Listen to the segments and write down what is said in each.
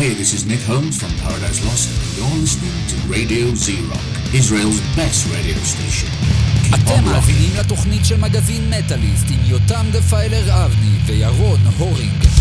Hey, this is Nick Holmes from Paradise Lost, and you're listening to Radio Z-Rock, Israel's best radio station. Keep אתם on rocking. מאזינים לתוכנית של מגזין מטאליסט עם יותם דפיילר אבני וירון הורינג.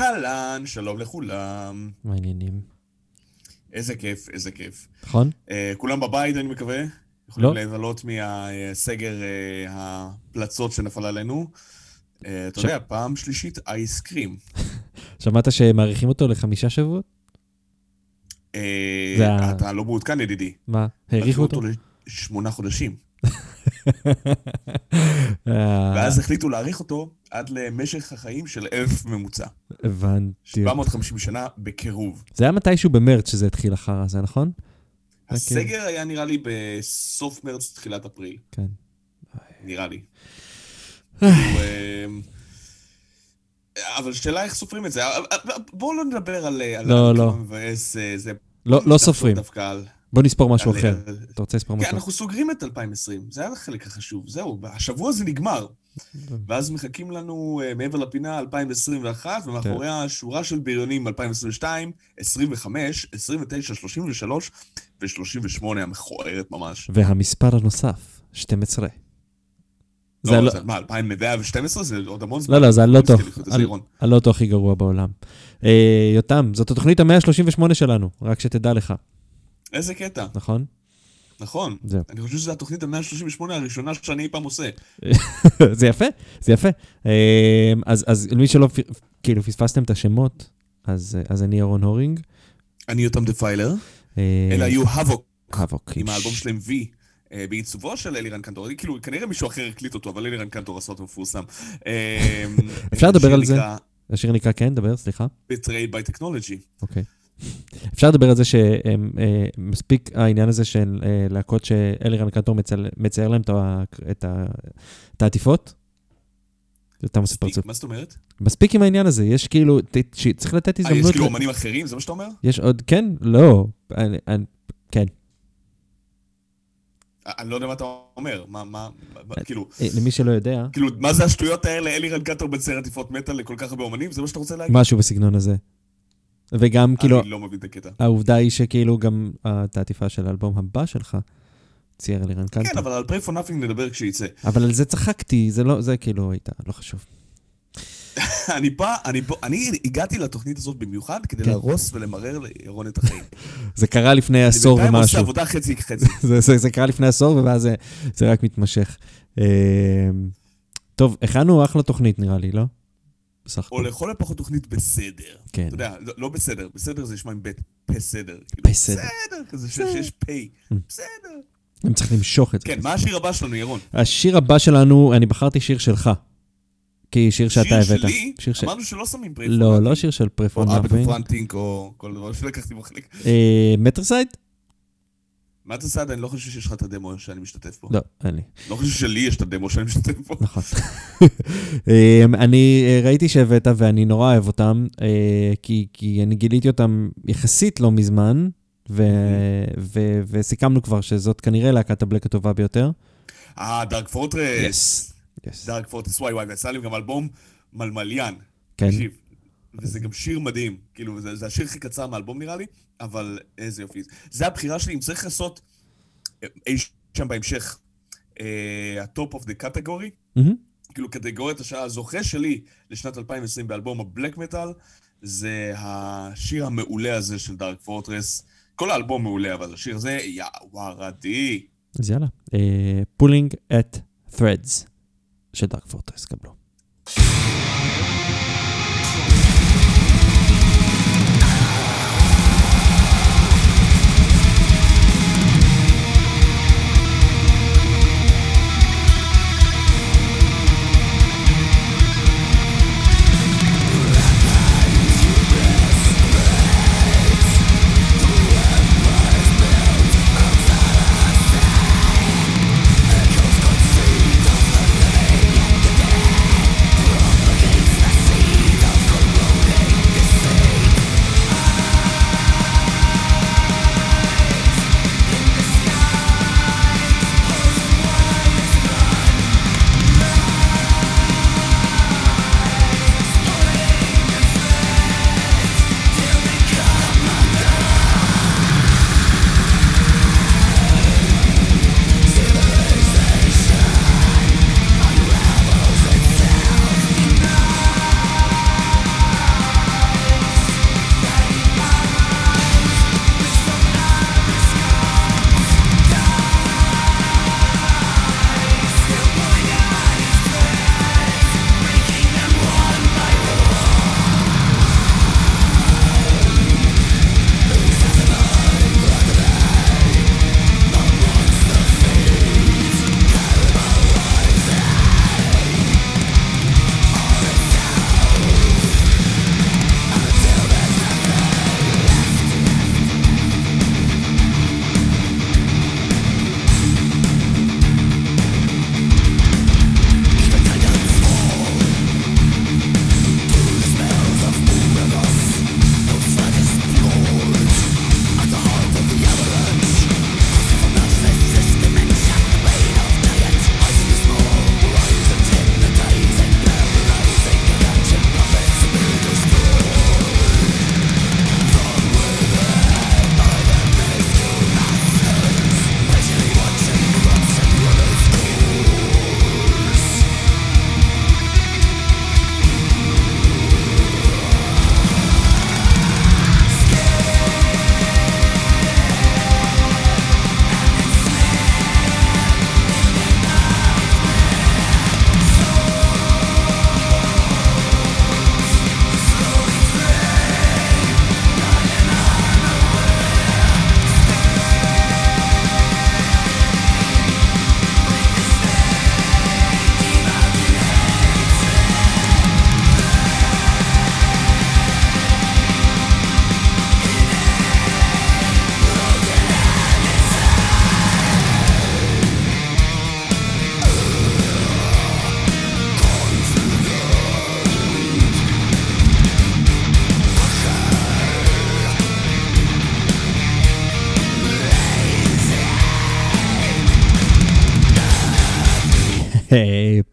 אהלן, שלום לכולם. מה העניינים? איזה כיף, איזה כיף. נכון? אה, כולם בבית, אני מקווה? יכולים לא. להיבלות מהסגר אה, הפלצות שנפל עלינו. אה, אתה ש- יודע, פעם שלישית, אייסקרים. שמעת שמאריכים אותו לחמישה שבועות? אה, זה ה- אתה לא מעודכן, ידידי. מה, האריכו אותו? לשמונה חודשים. אה, ואז החליטו להאריך אותו עד למשך החיים של אלף ממוצע. הבנתי. 750 שנה בקירוב. זה היה מתישהו במרץ שזה התחיל החרא הזה, נכון? הסגר היה נראה לי בסוף מרץ, תחילת אפריל. כן. נראה לי. כאילו, אמ, אבל שאלה איך סופרים את זה. אה, בואו לא נדבר על לא, לא. אה. לא, לא נחשוב סופרים. בוא נספור משהו על- אחר. על- אתה רוצה לספור כן, משהו? אנחנו סוגרים את 2020, זה היה החלק החשוב. זהו, השבוע זה נגמר. ואז מחכים לנו אה, מעבר לפינה 2021, ומאחוריה שורה של בריונים 2022, 25, 29, 33 ו-38 המכוערת ממש. והמספר הנוסף, 12. זה לא, זה מה, 2112? זה עוד המון זמן. לא, לא, זה הלוטו. הלוטו הכי גרוע בעולם. אה, יותם, זאת התוכנית ה-138 שלנו, רק שתדע לך, איזה קטע, נכון? נכון. זהו. אני חושב שזו התוכנית ה-138 הראשונה שאני אי פעם עושה. זה יפה, זה יפה. אה, אז, אז למי שלא, כאילו, פספסתם את השמות, אז, אז אני ירון הורינג. אני יותם דפיילר. אה, אלה היו האבוק, האבוק. עם האלבום שלהם V. אה, בעיצובו של אלירן קנטור, כאילו, כנראה מישהו אחר הקליט אותו, אבל אלירן קנטור עשה אותו מפורסם. אפשר לדבר על זה? השיר נקרא כן, דבר, סליחה. Betrayed by Technology. אוקיי. אפשר לדבר על זה שמספיק העניין הזה של אה, להקות שאלירן קנטור מצייר להם את העטיפות? אתה עושה מספיק, פרצוף. מה זאת אומרת? מספיק עם העניין הזה, יש כאילו, צריך לתת אה, יש הזדמנות. כאילו ל- אומנים אחרים? זה מה שאתה אומר? יש עוד, כן? לא. כן. אה, אני לא יודע מה אתה אומר. מה, מה, כאילו, אה, למי שלא יודע, כאילו, מה זה השטויות האלה? אלירן קנטור מצייר עטיפות מטאל לכל כך הרבה אומנים? זה מה שאתה רוצה להגיד? משהו בסגנון הזה. וגם כאילו, אני לא מבין את הקטע. העובדה היא שכאילו גם את העטיפה של האלבום הבא שלך, צייר אלירן כן, קנטור. אבל על Pray for Nothing נדבר כשיצא. אבל על זה צחקתי, זה לא, זה כאילו הייתה, לא חשוב. אני פה, אני פה, אני הגעתי לתוכנית הזאת במיוחד כדי כן. להרוס ולמרר לירון את החיים. זה קרה לפני אני עשור בינתיים עושה ומשהו. עבודה חצי חצי. זה, קרה לפני עשור, ואז זה, זה רק מתמשך. אה, טוב, הכנו אחלה תוכנית נראה לי, לא? בסך או הכל. לכל הפחות תוכנית בסדר. כן. אתה יודע, לא- לא בסדר, בסדר זה נשמע עם בית, בסדר. כאילו, בסדר. בסדר, כזה שיש פ', בסדר. הם צריכים למשוך את זה. כן, מה השיר הבא שלנו, ירון? השיר הבא שלנו, אני בחרתי שיר שלך. כי שיר שאתה הבאת. שיר שלי? אמרנו שלא שמים פרייפ. לא, לא שיר של או פרפון אבא נאפינג. פרנטינק או כל דבר שלקחתי בחלק. מטרסייד? מה אתה עושה? אני לא חושב שיש לך את הדמו שאני משתתף בו. לא, אין לי. לא חושב שלי יש את הדמו שאני משתתף בו. נכון. אמ, אני אה, ראיתי שהבאת ואני נורא אוהב אותם, אה, כי, כי אני גיליתי אותם יחסית לא מזמן, ו, ו, וסיכמנו כבר שזאת כנראה להקת ה black הטובה ביותר. אה, Dark Fortress. Dark Fortress, וואי וואי, ויצא להם גם אלבום מלמליאן. כן. תקשיב. וזה גם שיר מדהים. כאילו, זה, זה השיר הכי קצר מהאלבום נראה לי, אבל איזה יופי. זה הבחירה שלי, אם צריך לעשות אה, אי שם בהמשך, ה top of the category. כאילו קטגוריית השעה, הזוכה שלי לשנת 2020 באלבום ה black metal, זה השיר המעולה הזה של Dark Fortress. כל האלבום מעולה, אבל השיר הזה, יא ווארדי. אז יאללה. Pulling at Threads של Dark Fortress, קבלו.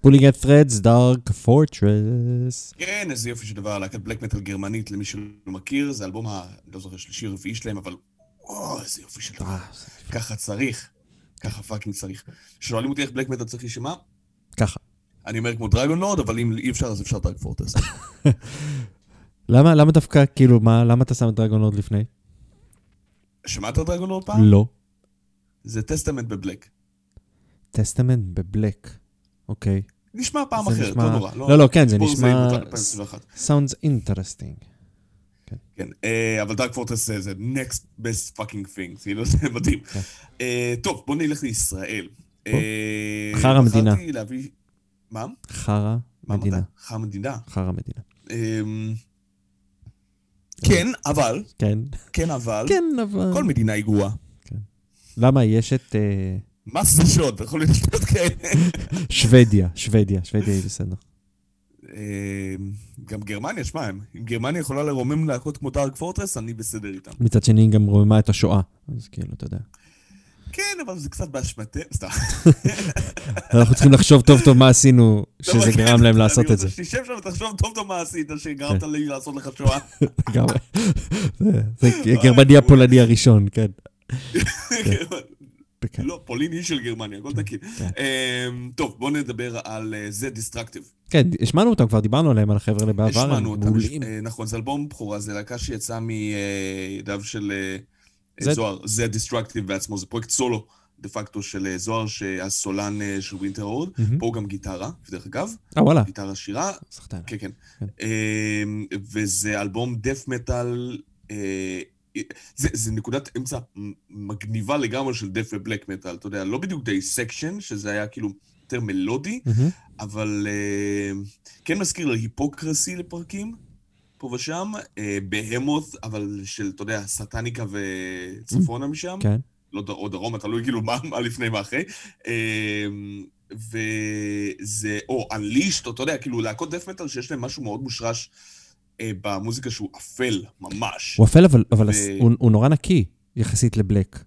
Pulling at threads, Dark Fortress. כן, איזה יופי של דבר, להקת black metal גרמנית, למי שלא מכיר, זה אלבום ה... לא זוכר, שלישי או רביעי שלהם, אבל... או, איזה יופי של דבר. ככה צריך. ככה fucking צריך. שואלים אותי איך black metal צריך להישמע? ככה. אני אומר כמו Dragonlord, אבל אם אי אפשר, אז אפשר Dark Fortress. למה, למה דווקא, כאילו, מה, למה אתה שם את Dragon עוד לפני? שמעת Dragonlord פעם? לא. זה Testament ב black. Testament ב black. אוקיי. נשמע פעם אחרת, נשמע- לא נורא. לא, לא, כן, זה נשמע- 2021. sounds interesting. כן, אה, אבל Dark Fortress זה next best fucking thing, כאילו זה מדהים. כן. אה, טוב, בוא נלך לישראל. אה, חרא מדינה. מה? חרא מדינה. חרא מדינה. חרא מדינה. אמ, כן, אבל, כן. כן, אבל, כן, אבל... כל מדינה היא גרועה. למה? יש את מה זה שוד? יכול להיות כאלה. שוודיה, שוודיה, שוודיה היא בסדר. אמ, גם גרמניה, שמע, אם גרמניה יכולה לרומם להקות כמו דארק פורטרס, אני בסדר איתם. מצד שני, היא גם רוממה את השואה. אז כאילו, אתה יודע. כן, אבל זה קצת באשמתנו, סתם. אנחנו צריכים לחשוב טוב טוב מה עשינו, שזה לא, כן, גרם להם לעשות את זה. אני רוצה שתשב שם ותחשוב טוב טוב מה עשית, שגרמת כן. לי לעשות לך שואה. לגמרי. זה- זה גרמני הפולני הראשון, כן. כן. לא, פולין היא של גרמניה, הכל תקין. כן. אמ, טוב, בואו נדבר על Z Destructive. כן, השמענו אותם, כבר דיברנו עליהם, על החבר'ה האלה בעבר, השמענו אותם. אה, נכון, זה אלבום בכורה, זה להקה שיצאה מידיו של אה, זה- זוהר, Z Destructive בעצמו, זה פרויקט סולו דה פקטו של אה, זוהר, שהסולן אה, של Winterhorde, מהמם. פה הוא גם גיטרה, דרך אגב, אה, וואלה. גיטרה שירה, סחטן. כן, כן. כן. אמ, וזה אלבום death metal, אה, זה, זה נקודת אמצע מגניבה לגמרי של death ו black metal, אתה יודע, לא בדיוק Dissection, שזה היה כאילו יותר מלודי, מהמם. אבל אה, כן מזכיר ל Hypocrisy לפרקים, פה ושם, אה, Behemoth, אבל של, אתה יודע, Satanica וצפונה משם, כן. לא או דרומה, תלוי כאילו מה, מה לפני מה אחרי. אה, וזה, או Unleashed, או אתה יודע, כאילו להקות דף מטאל שיש להם משהו מאוד מושרש במוזיקה שהוא אפל, ממש. הוא אפל, אבל- אבל ו- הוא הוא נורא נקי, יחסית לבלק.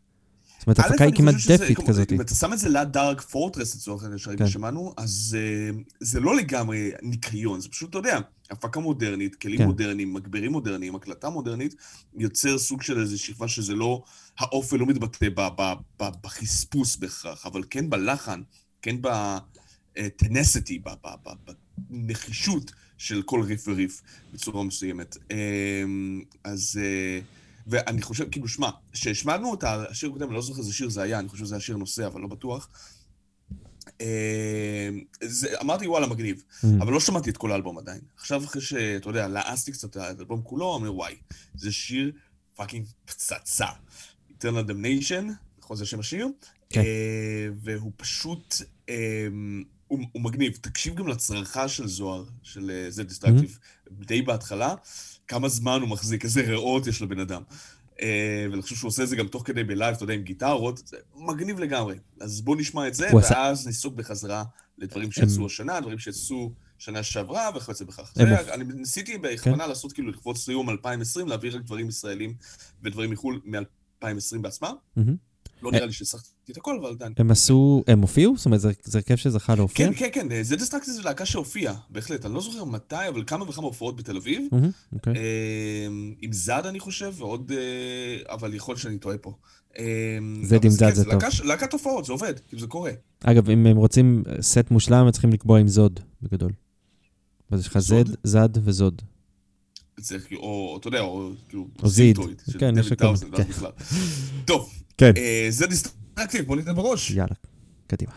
זאת אומרת, ההפקה היא כמעט דפית כזאת. אם אתה שם את זה ליד דארק פורטרס לצורך העניין שהרגע כן. שמענו, אז אה, זה לא לגמרי ניקיון, זה פשוט, אתה יודע, הפקה מודרנית, כלים כן. מודרניים, מגבירים מודרניים, הקלטה מודרנית, יוצר סוג של איזו שכבה שזה לא, האופן לא מתבטא ב- ב- ב- בחספוס בהכרח, אבל כן בלחן, כן בטנסטי, בנחישות של כל ריף וריף בצורה מסוימת. אה, אז... אה, ואני חושב, כאילו, שמע, כשהשמענו את השיר הקודם, אני לא זוכר איזה שיר זה היה, אני חושב שזה היה שיר נושא, אבל לא בטוח. אה, זה, אמרתי, וואלה, מגניב. Mm. אבל לא שמעתי את כל האלבום עדיין. עכשיו, אחרי שאתה יודע, לעסתי קצת את האלבום כולו, אומר, וואי, זה שיר fucking פצצה. Eternal Damnation, נכון זה שם השיר? כן. אה, והוא פשוט, אה, הוא, הוא מגניב. תקשיב גם לצרחה של זוהר, של אה, Z Destructive, די בהתחלה, כמה זמן הוא מחזיק, איזה ריאות יש לבן אדם. אה, ואני חושב שהוא עושה את זה גם תוך כדי ב live, אתה יודע, עם גיטרות, זה מגניב לגמרי. אז בואו נשמע את זה, הוא עשה- ואז ניסוג בחזרה לדברים שיצאו השנה, דברים שיצאו שנה שעברה וכיוצא בכך. הם זה, אני ניסיתי בכוונה לעשות כאילו לכבוד סיום 2020, להביא רק דברים ישראלים ודברים מחו"ל מ-2020 בעצמם. מהמם. לא נראה לי שהצלחתי את הכל, אבל עדיין. הם עשו, הם הופיעו? זאת אומרת, זה הרכב שזכה להופיע? כן, כן, כן, זה דיסטרקטי זה להקה שהופיעה, בהחלט. אני לא זוכר מתי, אבל כמה וכמה הופעות בתל אביב. אוקיי. אה, עם זד, אני חושב, ועוד... אה, אבל יכול להיות שאני טועה פה. אה, זד עם זד כן, זה טוב. להקת הופעות, זה עובד, כאילו זה קורה. אגב, אם הם רוצים סט מושלם, הם צריכים לקבוע עם זוד, בגדול. אז יש לך? זד, זד וזוד. צריך, או, אתה יודע, או כאילו... או זיד. כן, יש דויד הכל, כן. טוב, כן. אה, זה דיסטרקטיב, בוא ניתן בראש. יאללה, קדימה.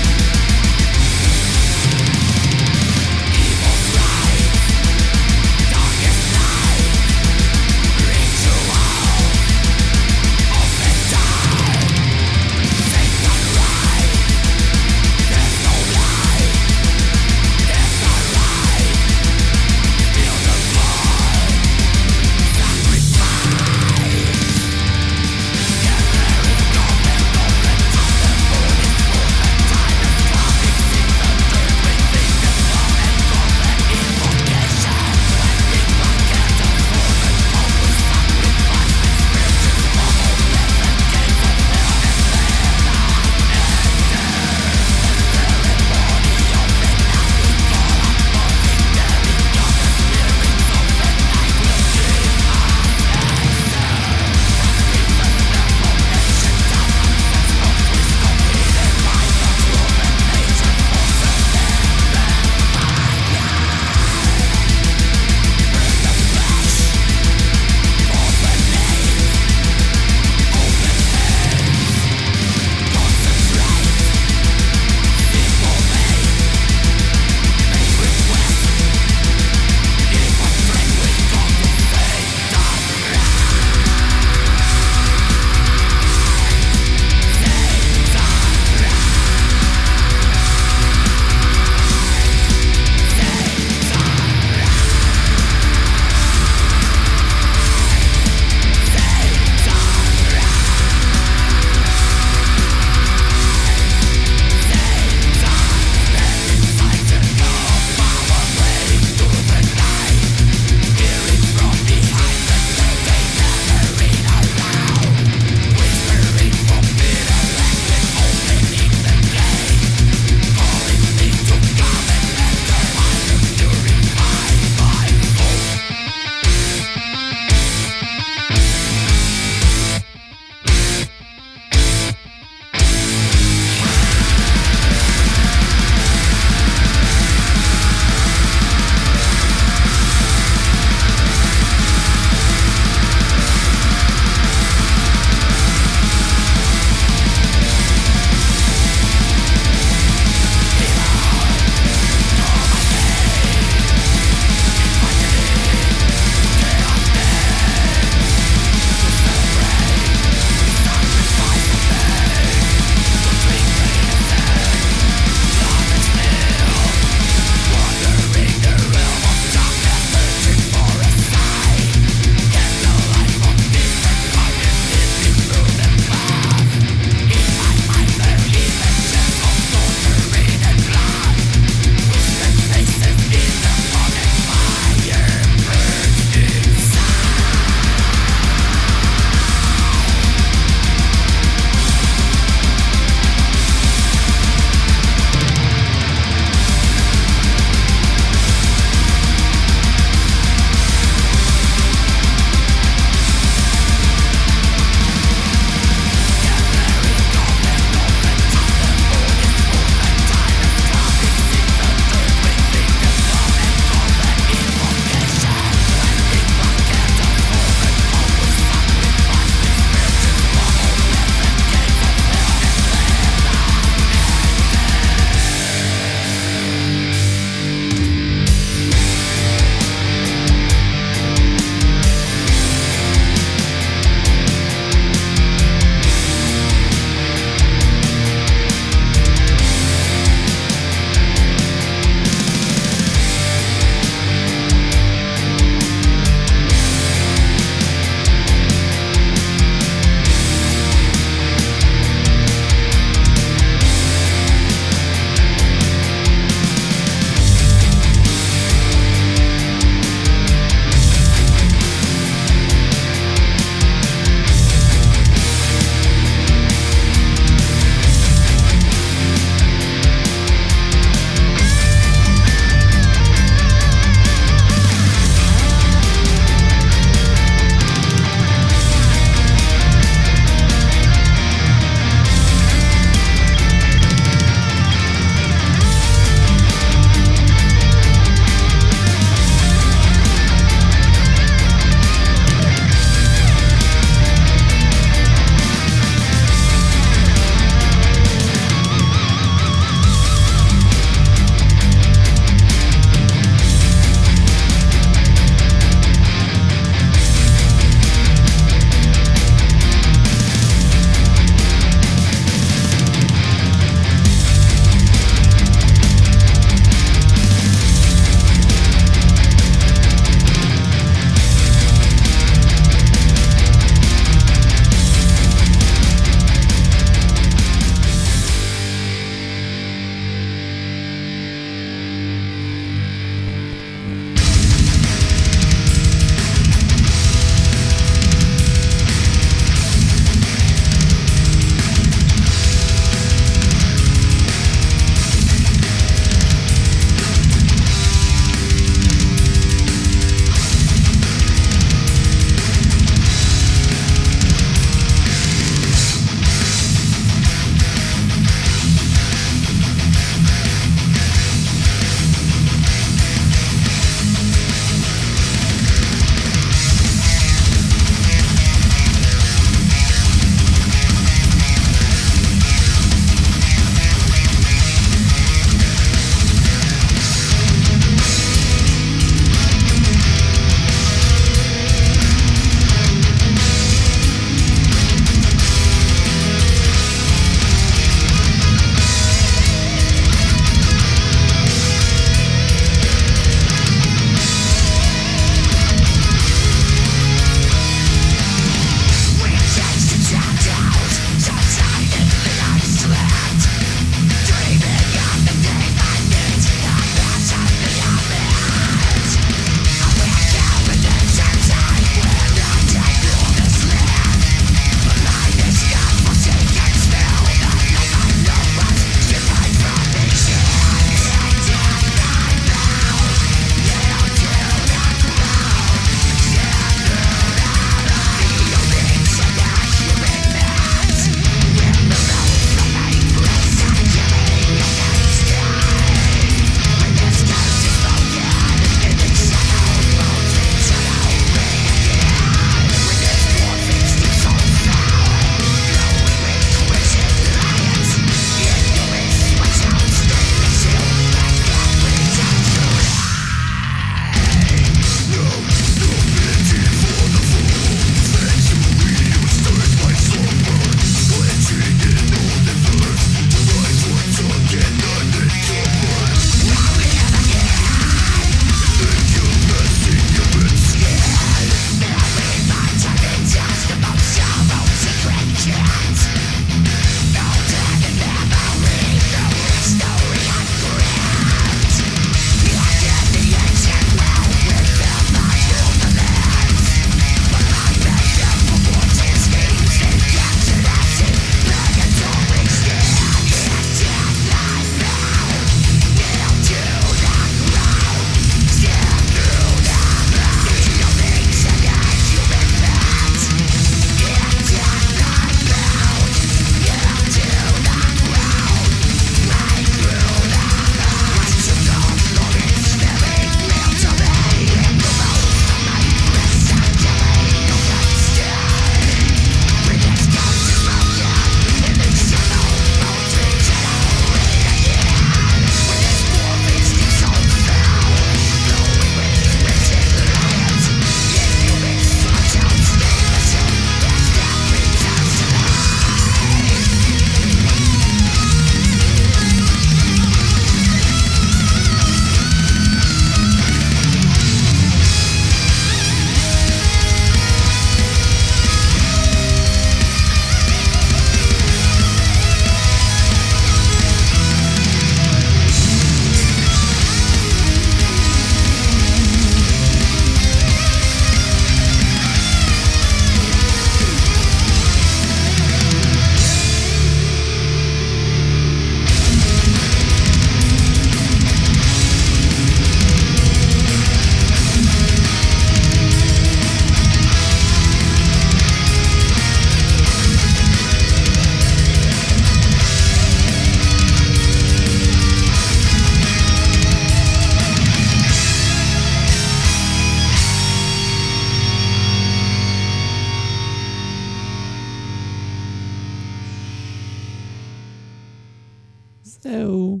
זהו.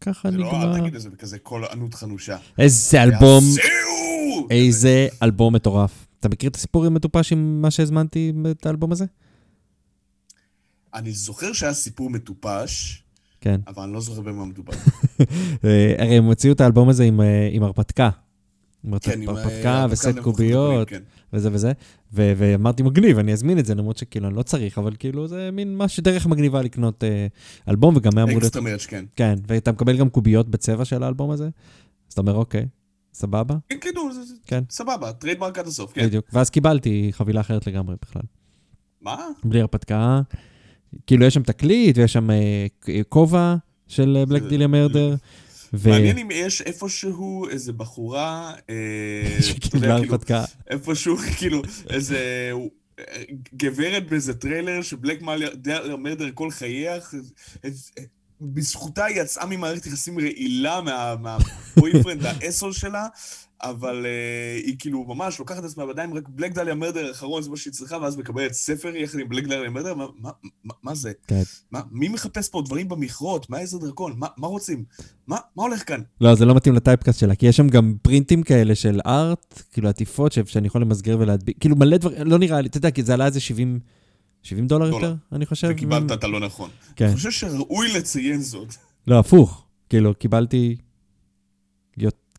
ככה זה לא, אל נגמר. תגיד את זה בכזה קול ענות חנושה. איזה אלבום! איזה אלבום מטורף. אתה מכיר את הסיפור עם מטופש עם מה שהזמנתי את האלבום הזה? אני זוכר שהיה סיפור מטופש, כן. אבל אני לא זוכר במה מדובר. אה, הרי הם הוציאו את האלבום הזה עם, אה, עם הרפתקה. עם כן, עם הרפתקה אה, וסט קוביות כן. וזה וזה. ו- ואמרתי מגניב, אני אזמין את זה, למרות שכאילו אני לא צריך, אבל כאילו זה מין משהו, דרך מגניבה לקנות אה, אלבום, וגם היה אמור להיות... extra merch, כן. כן, ואתה מקבל גם קוביות בצבע של האלבום הזה, אז אתה אומר, אוקיי, סבבה, כן, זה- כן. סבבה, trademark עד הסוף, כן. בדיוק. ואז קיבלתי חבילה אחרת לגמרי בכלל. מה? בלי הרפתקה, כאילו יש שם תקליט ויש שם אה, כובע של Black Dahlia Murder. ו- מעניין אם יש איפשהו איזה בחורה, אה, שקיבלה כאילו, הרפתקה. איפשהו, כאילו, איזה גברת באיזה טריילר ש Black Murder כל חייה, בזכותה היא יצאה ממערכת יחסים רעילה מה- מה boyfriend ה asshole שלה, אבל uh, היא כאילו ממש לוקחת את עצמה בידיים, רק Black Dahlia Murder האחרון זה מה שהיא צריכה, ואז מקבלת ספר יחד עם Black Dahlia Murder, מה, מה, מה, מה זה? כן. מה, מי מחפש פה דברים במכרות? מה איזה דרקון? מה, מה רוצים? מה, מה הולך כאן? לא, זה לא מתאים ל typecast שלה, כי יש שם גם פרינטים כאלה של art, כאילו עטיפות שאני יכול למסגר ולהדביק, כאילו מלא דברים, לא נראה לי, אתה יודע, כי זה עלה איזה 70, 70 דולר דולר. יותר, אני חושב. וקיבלת את הלא נכון. כן. אני חושב שראוי לציין זאת. לא, הפוך, כאילו, קיבלתי,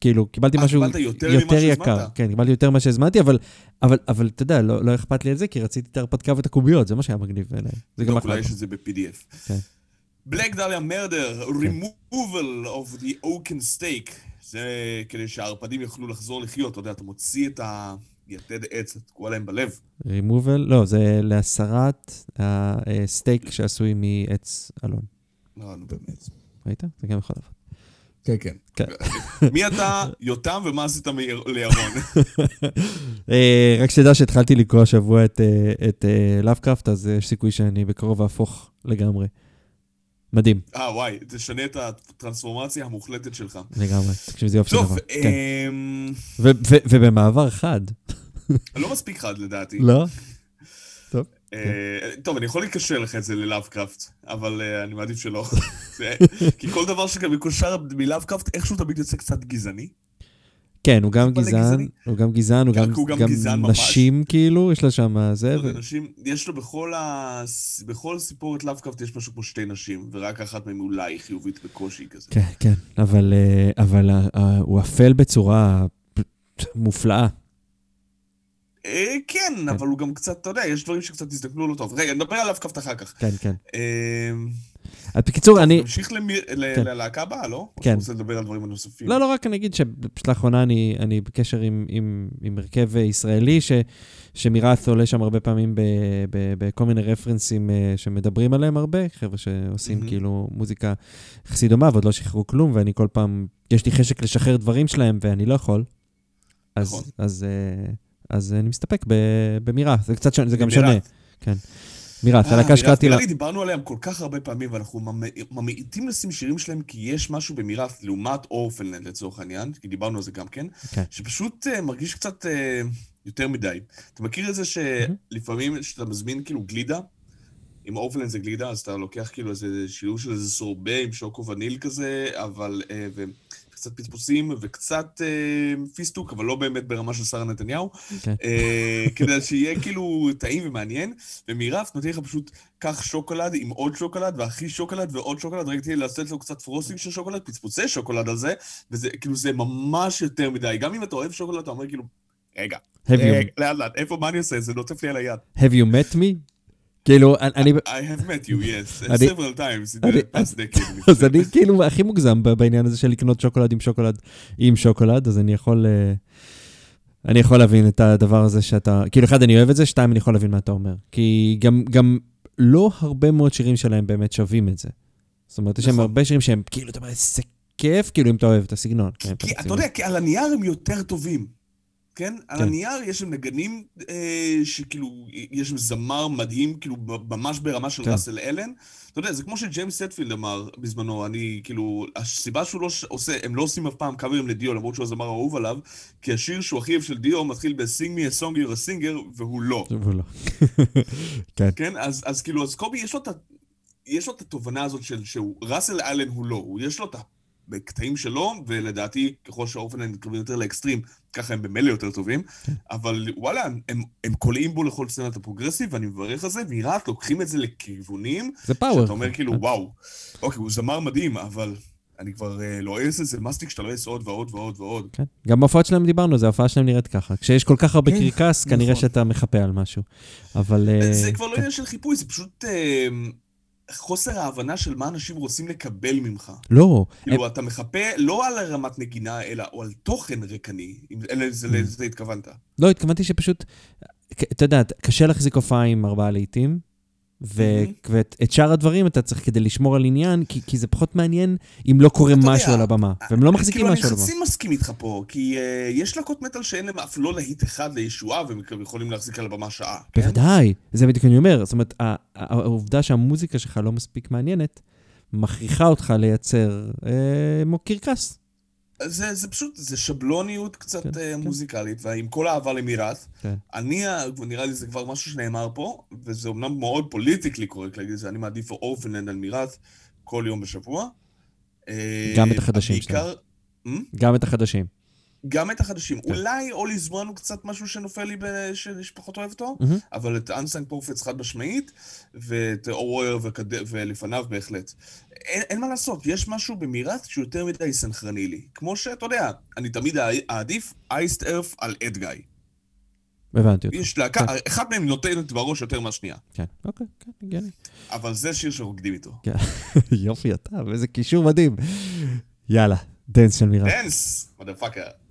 כאילו, קיבלתי אה, משהו יותר יותר? יקר. כן, קיבלתי יותר ממה שהזמנתי, אבל, אבל, אבל אתה יודע, לא, לא אכפת לי על זה, כי רציתי את ההרפתקה ואת הקוביות, זה מה שהיה מגניב בעיניי. זה גם לא, אחלה. אולי יש את זה ב-PDF. Black Dahlia Murder, removal of the oaken stake. זה כדי שהערפדים יוכלו לחזור לחיות, אתה יודע, אתה מוציא את היתד עץ, תקוע להם בלב. רימובל, לא, זה להסרת הסטייק שעשוי מעץ אלון. לא, נו באמת. ראית? זה גם יכול לעבוד. כן, כן. כן. מי אתה, יותם, ומה עשית לירון? אה, רק שתדע שהתחלתי לקרוא השבוע את, אה, את לאבקראפט, אז יש סיכוי שאני בקרוב אהפוך לגמרי. מדהים, אה, וואי, תשנה את הטרנספורמציה המוחלטת שלך. לגמרי. תקשיב, זה יופי של טוב, דבר. כן. אמ, ו- ו- ובמעבר חד. לא מספיק חד לדעתי. לא? אה, טוב, אני יכול לקשר לך את זה ללאבקראפט, אבל אה, אני מעדיף שלא. כי כל דבר שגם מקושר מלאבקראפט, איכשהו תמיד יוצא קצת גזעני. כן, הוא גם גזען. הוא גם גזען, הוא רק גם. נשים כאילו, יש לו שם זה. יש לו בכל סיפורת לאבקראפט יש משהו כמו שתי נשים, ורק אחת מהן אולי חיובית בקושי כזה. כן, כן, אבל, אה, הוא אפל בצורה מופלאה. אה, כן, אבל הוא גם קצת, אתה יודע, יש דברים שקצת הזדקנו לא טוב. רגע, נדבר על לאבקראפט אחר כך. כן, כן. אה, אז בקיצור, אני... נמשיך ל- כן. ללהקה הבאה, לא? או כן. שאתה רוצה לדבר על דברים נוספים? לא, לא, רק אני אגיד שפשוט לאחרונה אני, בקשר עם, הרכב ישראלי, שמירת עולה שם הרבה פעמים בכל מיני רפרנסים אה, שמדברים עליהם הרבה, חבר'ה שעושים. כאילו מוזיקה יחסית דומה, ועוד לא שחררו כלום, ואני כל פעם, יש לי חשק לשחרר דברים שלהם, ואני לא יכול. אז, נכון. אז, אה, אני מסתפק ב, במירה, זה קצת שונה, זה גם. שונה. כן. מירת, אה, הלהקה שקראתי לה... דיברנו עליהם כל כך הרבה פעמים, ואנחנו ממ- ממעיטים לשים שירים שלהם, כי יש משהו במירת, לעומת אורפנלנד לצורך העניין, כי דיברנו על זה גם כן, כן. שפשוט אה, מרגיש קצת אה, יותר מדי. אתה מכיר את זה שלפעמים כשאתה מזמין כאילו גלידה, אם Orphaned Land זה גלידה, אז אתה לוקח כאילו איזה שילוב של איזה סורבה עם שוקו וניל כזה, אבל... אה, וקצת פצפוסים וקצת אה, פיסטוק, אבל לא באמת ברמה של שרה נתניהו, כן. אה, כדי שיהיה כאילו טעים ומעניין. ו Myrath נותן לך פשוט, קח שוקולד עם עוד שוקולד, והכי שוקולד ועוד שוקולד, רק תהיה לעשות לו קצת frosting של שוקולד, פצפוצי שוקולד על זה, וזה כאילו, זה ממש יותר מדי. גם אם אתה אוהב שוקולד, אתה אומר כאילו, רגע, רגע, לאט לאט, איפה, מה אני עושה? זה נוטף לי על היד. have you met me? כאילו, אני-. I have met you, yes, several times in the past decade. אז. אני כאילו הכי מוגזם בעניין הזה של לקנות שוקולד עם שוקולד עם שוקולד, אז אני יכול... אה, אני יכול להבין את הדבר הזה שאתה... כאילו, אחד, אני אוהב את זה, שתיים, אני יכול להבין מה אתה אומר. כי גם, גם לא הרבה מאוד שירים שלהם באמת שווים את זה. זאת אומרת, יש להם נכון. הרבה שירים שהם כאילו, אתה אומר, איזה כיף, כאילו, אם אתה אוהב את הסגנון. כן, כי את אתה. יודע, כי על הנייר הם יותר טובים, כן? על כן. הנייר יש שם נגנים אה, שכאילו, יש שם זמר מדהים, כאילו, ממש ברמה של כן. ראסל אלן. אתה יודע, זה כמו שג'יימס הטפילד אמר בזמנו, אני, כאילו, הסיבה שהוא לא ש- עושה, הם לא עושים אף פעם קאברים לדיו, למרות שהוא הזמר האהוב עליו, כי השיר שהוא הכי אוהב של דיו מתחיל ב-Sing me a song you're a singer, והוא לא. והוא לא. כן, כן? אז, אז כאילו, אז קובי יש לו את ה... יש לו את התובנה הזאת של שהוא, ראסל אלן הוא לא, הוא יש לו את הקטעים שלו, ולדעתי, ככל שה Orphaned מתקרבים יותר לאקסטרים, ככה הם במילא יותר טובים, אבל וואלה, הם, הם קולעים בו לכל סצנת ה progressive, ואני מברך על זה, ונראה, לוקחים את זה לכיוונים, זה power. שאתה אומר כאילו, וואו, אוקיי, הוא זמר מדהים, אבל אני כבר אה, לועס את זה, מסטיק שאתה לועס עוד ועוד ועוד ועוד. כן. גם בהופעות שלהם דיברנו, זה ההופעה שלהם נראית ככה. כשיש כל כך הרבה כן, קרקס, כנראה נכון. שאתה מחפה על משהו. אבל... אה, זה כבר לא עניין של חיפוי, זה פשוט אה, חוסר ההבנה של מה אנשים רוצים לקבל ממך. לא, כאילו, אתה מחפה לא על רמת נגינה, אלא או על תוכן רקני, אם אלה- זה- לזה התכוונת. לא, התכוונתי שפשוט, אתה יודע, קשה להחזיק הופעה עם ארבעה לעיתים, ו- Mhm. ואת את שאר הדברים אתה צריך כדי לשמור על עניין, כי, כי זה פחות מעניין אם לא קורה משהו יודע, על הבמה, והם לא מחזיקים משהו על כאילו, הבמה. אני חצי מסכים איתך פה, כי uh, יש להקות מטאל שאין להם אף לא להיט אחד לישועה, והם כאילו יכולים להחזיק על הבמה שעה. כן? בוודאי, זה בדיוק אני אומר. זאת אומרת, העובדה שהמוזיקה שלך לא מספיק מעניינת, מכריחה אותך לייצר אה, קרקס. זה, זה פשוט, זה שבלוניות קצת כן, כן, כן. מוזיקלית, ועם כל האהבה למירת, כן. אני, ה- נראה לי זה כבר משהו שנאמר פה, וזה אומנם מאוד פוליטיקלי קורקט להגיד את זה, אני מעדיף אורפנלנד על מירת כל יום בשבוע. אה, גם את החדשים בעיקר- גם את החדשים. גם את החדשים. כן. אולי אולי הוא קצת משהו שנופל לי, ב- שאני פחות אוהב אותו, מהמם. אבל את אנסנג פורפטס חד משמעית, ואת אורוויר ולפניו בהחלט. אין, אין מה לעשות, יש משהו במירת שהוא יותר מדי סנכרני לי. כמו שאתה יודע, אני תמיד אעדיף אייסט ארף על אדגאי. הבנתי אותך. יש להקה, כן. אחד מהם נותנת בראש יותר מהשנייה, כן, אוקיי, כן, הגיוני. אבל זה שיר שרוקדים איתו. כן. יופי, אתה, ואיזה קישור מדהים. יאללה, דנס של מירה. דנס, מודפאקר. The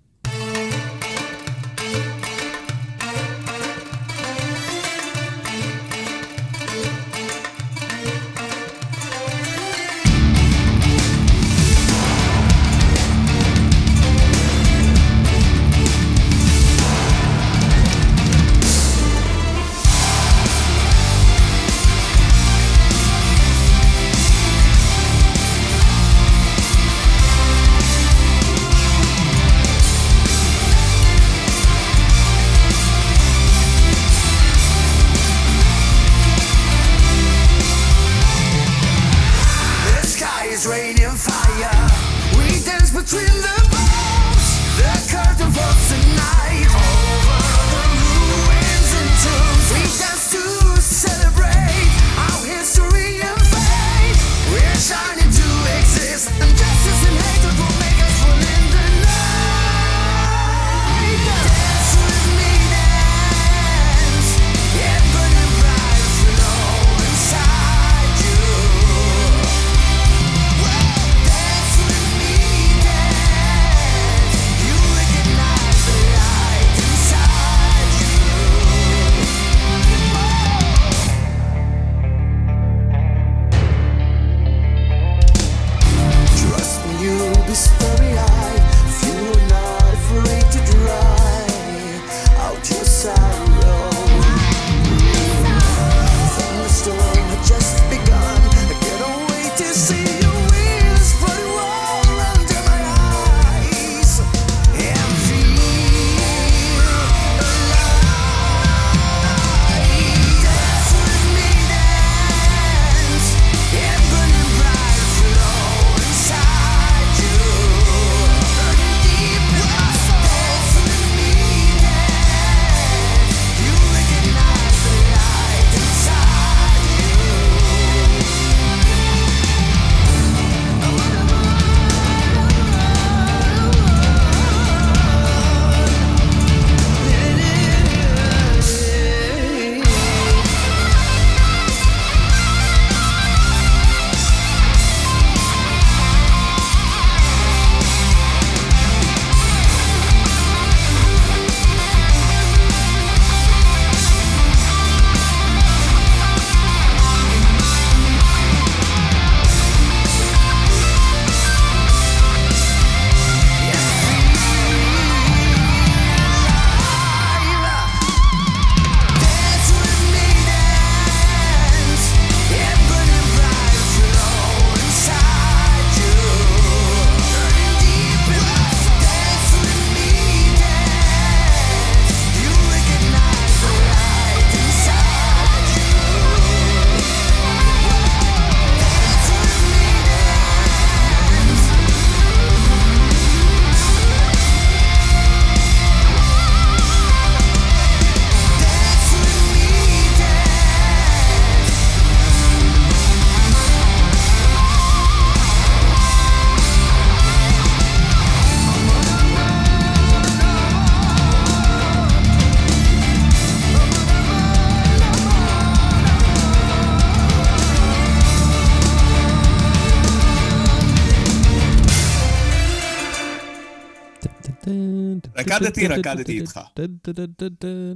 רקדתי, רקדתי איתך.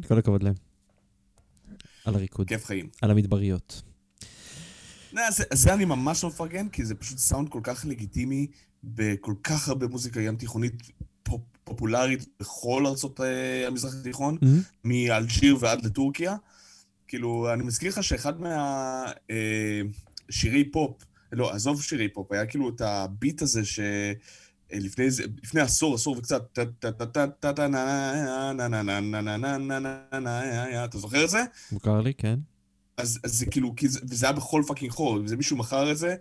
כל הכבוד להם. על הריקוד, כיף חיים. על המדבריות. זה, אני ממש לא מפרגן, כי זה פשוט סאונד כל כך לגיטימי בכל כך הרבה מוזיקה ים תיכונית פופ, פופולרית בכל ארצות המזרח התיכון, מאלג'יר ועד לטורקיה. כאילו, אני מזכיר לך שאחד מהשירי פופ, לא, עזוב שירי פופ, היה כאילו את הביט הזה ש... לפני, לפני עשור, עשור וקצת, אתה זוכר את זה? מוכר לי, כן. אז זה כאילו, וזה היה בכל fucking חור, וזה מישהו מכר את זה,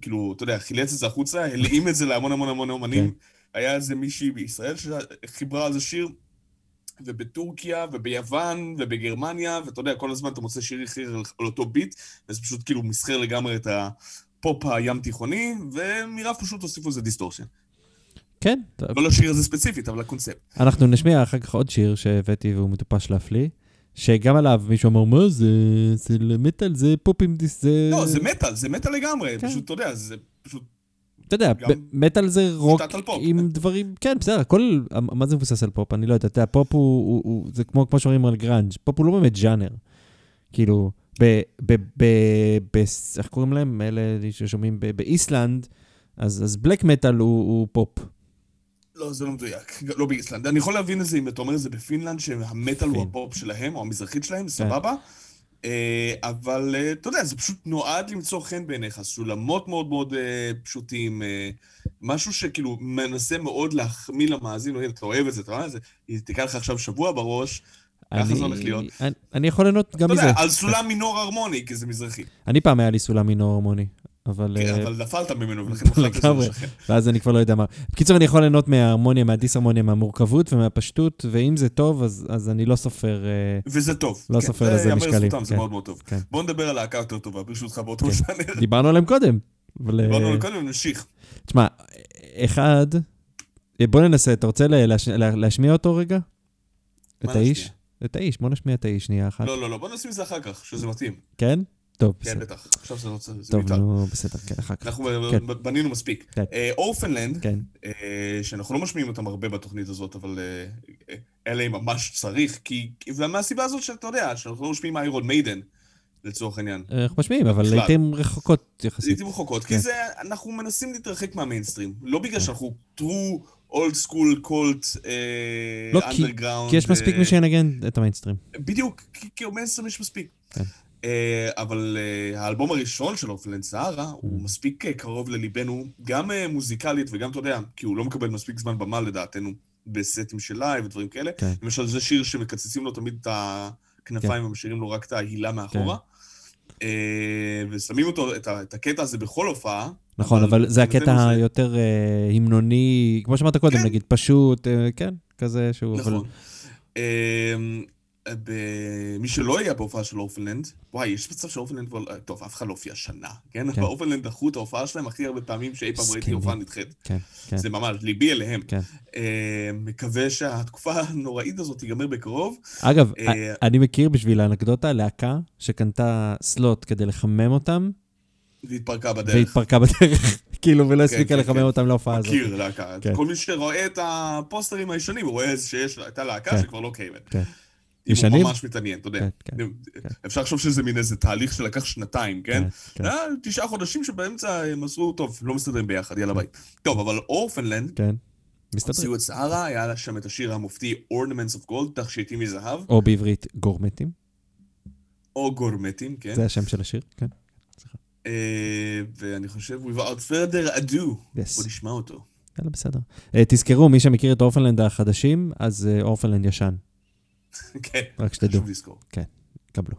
כאילו, אתה יודע, חילץ את זה החוצה, הלאים את זה להמון המון המון אומנים. היה איזה מישהי בישראל שחיברה על זה שיר, ובטורקיה, וביוון, ובגרמניה, ואתה יודע, כל הזמן אתה מוצא שיר אחר על אותו ביט, וזה פשוט כאילו מסחר לגמרי את ה... הפופ הים תיכוני, ומירב פשוט הוסיפו לזה distortion. כן, לא לשיר הזה ספציפית, אבל לקונספט. אנחנו נשמיע אחר כך עוד שיר שהבאתי והוא מטופש להפליא, שגם עליו מישהו אמר, מה זה, זה מטאל, זה פופ עם דיס, זה... לא, זה מטאל, זה מטאל לגמרי, כן. פשוט, אתה יודע, זה פשוט... אתה יודע, מטאל זה רוק. עם דברים, כן, בסדר, הכל, מה זה מבוסס על פופ? אני לא יודע, אתה יודע, פופ הוא, הוא, הוא זה כמו, כמו שאומרים על גראנג', פופ הוא לא באמת ז'אנר. כאילו, ב, ב, ב, ב, איך קוראים להם? אלה ששומעים ב- באיסלנד, אז, אז black metal הוא, הוא פופ. לא, זה לא מדויק, לא באיסלנד. אני יכול להבין את זה אם אתה אומר את זה בפינלנד, שהמטאל הוא. הפופ שלהם, או המזרחית כן. שלהם, סבבה. אה, אבל אה, אתה יודע, זה פשוט נועד למצוא חן בעיניך, סולמות מאוד מאוד אה, פשוטים, משהו שכאילו מנסה מאוד להחמיא למאזין, הנה, אתה אוהב את זה, אתה רואה את זה, תיקח לך עכשיו שבוע בראש, ככה זה הולך להיות. אני, אני יכול ליהנות גם אתה מזה. יודע, על סולם מינור הרמוני, כי זה מזרחי. אני פעם היה לי סולם מינור הרמוני, אבל... כן, אה, אבל נפלת ממנו, ולכן מחלת את זה לגמרי. לשכן. ואז אני כבר לא יודע מה. בקיצור, אני יכול ליהנות מההרמוניה, מהדיסהרמוניה, מהמורכבות ומהפשטות, ואם זה טוב, אז, אז אני לא סופר... אה, וזה טוב. לא כן, סופר לזה זה משקלים, זה כן. מאוד מאוד טוב. כן. בואו נדבר על להקה יותר טובה, ברשותך, באותו כן. ז'אנר. דיברנו עליהם קודם. אה, דיברנו על קודם, נמשיך. תשמע, אחד, אה, בוא ננסה, אתה רוצה לה- להש- לה- להשמיע אותו רגע? את האיש? את האיש, בוא נשמיע את האיש שנייה אחת. לא, לא, לא, בוא נשים את זה אחר כך, שזה מתאים. כן? טוב, כן, בסדר. בטח. עכשיו זה לא צריך, זה טוב, מיותר. נו, בסדר, כן, אחר כך. אנחנו כן. בנינו מספיק. כן. אה, אורפנלנד, כן, אה, שאנחנו לא משמיעים אותם הרבה בתוכנית הזאת, אבל אה, אלה ממש צריך, כי... ומהסיבה הזאת שאתה יודע, שאנחנו לא משמיעים איירון מיידן, לצורך העניין. אנחנו משמיעים, אבל. לעיתים רחוקות יחסית. לעיתים רחוקות, כי כן. זה, אנחנו מנסים להתרחק מהמיינסטרים. לא בגלל שאנחנו true old school cult לא, כי- יש מספיק אה, מי שינגן את המיינסטרים. בדיוק, כי, כי מיינסטרים יש מספיק. כן. אה, אבל אה, האלבום הראשון של Orphaned Land Sahara Mm. הוא מספיק אה, קרוב לליבנו, גם מוזיקלית וגם, אתה יודע, כי הוא לא מקבל מספיק זמן במה לדעתנו בסטים של live ודברים כאלה. כן. למשל, זה שיר שמקצצים לו תמיד את הכנפיים ומשאירים לו רק את ההילה מאחורה. כן. ושמים אותו, את הקטע הזה בכל הופעה. נכון, אבל זה הקטע היותר אה, המנוני, כמו שאמרת קודם, כן. נגיד, פשוט, אה, כן, כזה שהוא... אבל- נכון. אמ, ב- מי שלא היה בהופעה של אורפנלנד, וואי, יש מצב שאורפנלד כבר... טוב, אף אחד לא הופיע שנה, כן? כן. אבל אורפנלנד דחו את ההופעה שלהם הכי הרבה פעמים שאי פעם ראיתי. הופעה נדחית. כן, כן, זה ממש, ליבי אליהם. כן. אמ, מקווה שהתקופה הנוראית הזאת תיגמר בקרוב. אגב, אה, אני מכיר בשביל האנקדוטה להקה שקנתה סלוט כדי לחמם אותם, והתפרקה בדרך. והתפרקה בדרך, כאילו, ולא כן, הספיקה כן, לחמם כן. אותם להופעה הזאת. מכיר להקה. כל מי שרואה את הפוסטרים הישנים, הוא רואה שיש, הייתה להקה. שכבר לא קיימת. אם הוא? ממש מתעניין, אתה יודע. אפשר לחשוב שזה מין איזה תהליך שלקח שנתיים, כן? אה, תשעה חודשים שבאמצע הם עשו, טוב, לא מסתדרים ביחד, יאללה ביי. טוב, אבל אורפנלנד, כן. הוציאו את סהרה, היה לה שם את השיר המופתי Ornaments of Gold, תכשיטים מזהב, או בעברית גורמטים, או גורמטים, כן? זה השם של השיר, כן. אה, ואני חושב, without further ado, Yes. בוא נשמע אותו. יאללה, בסדר. אה, תזכרו, מי שמכיר את אורפנלנד החדשים, אז אה, אורפנלנד ישן, כן, רק שתדעו, חשוב לזכור. קבלו.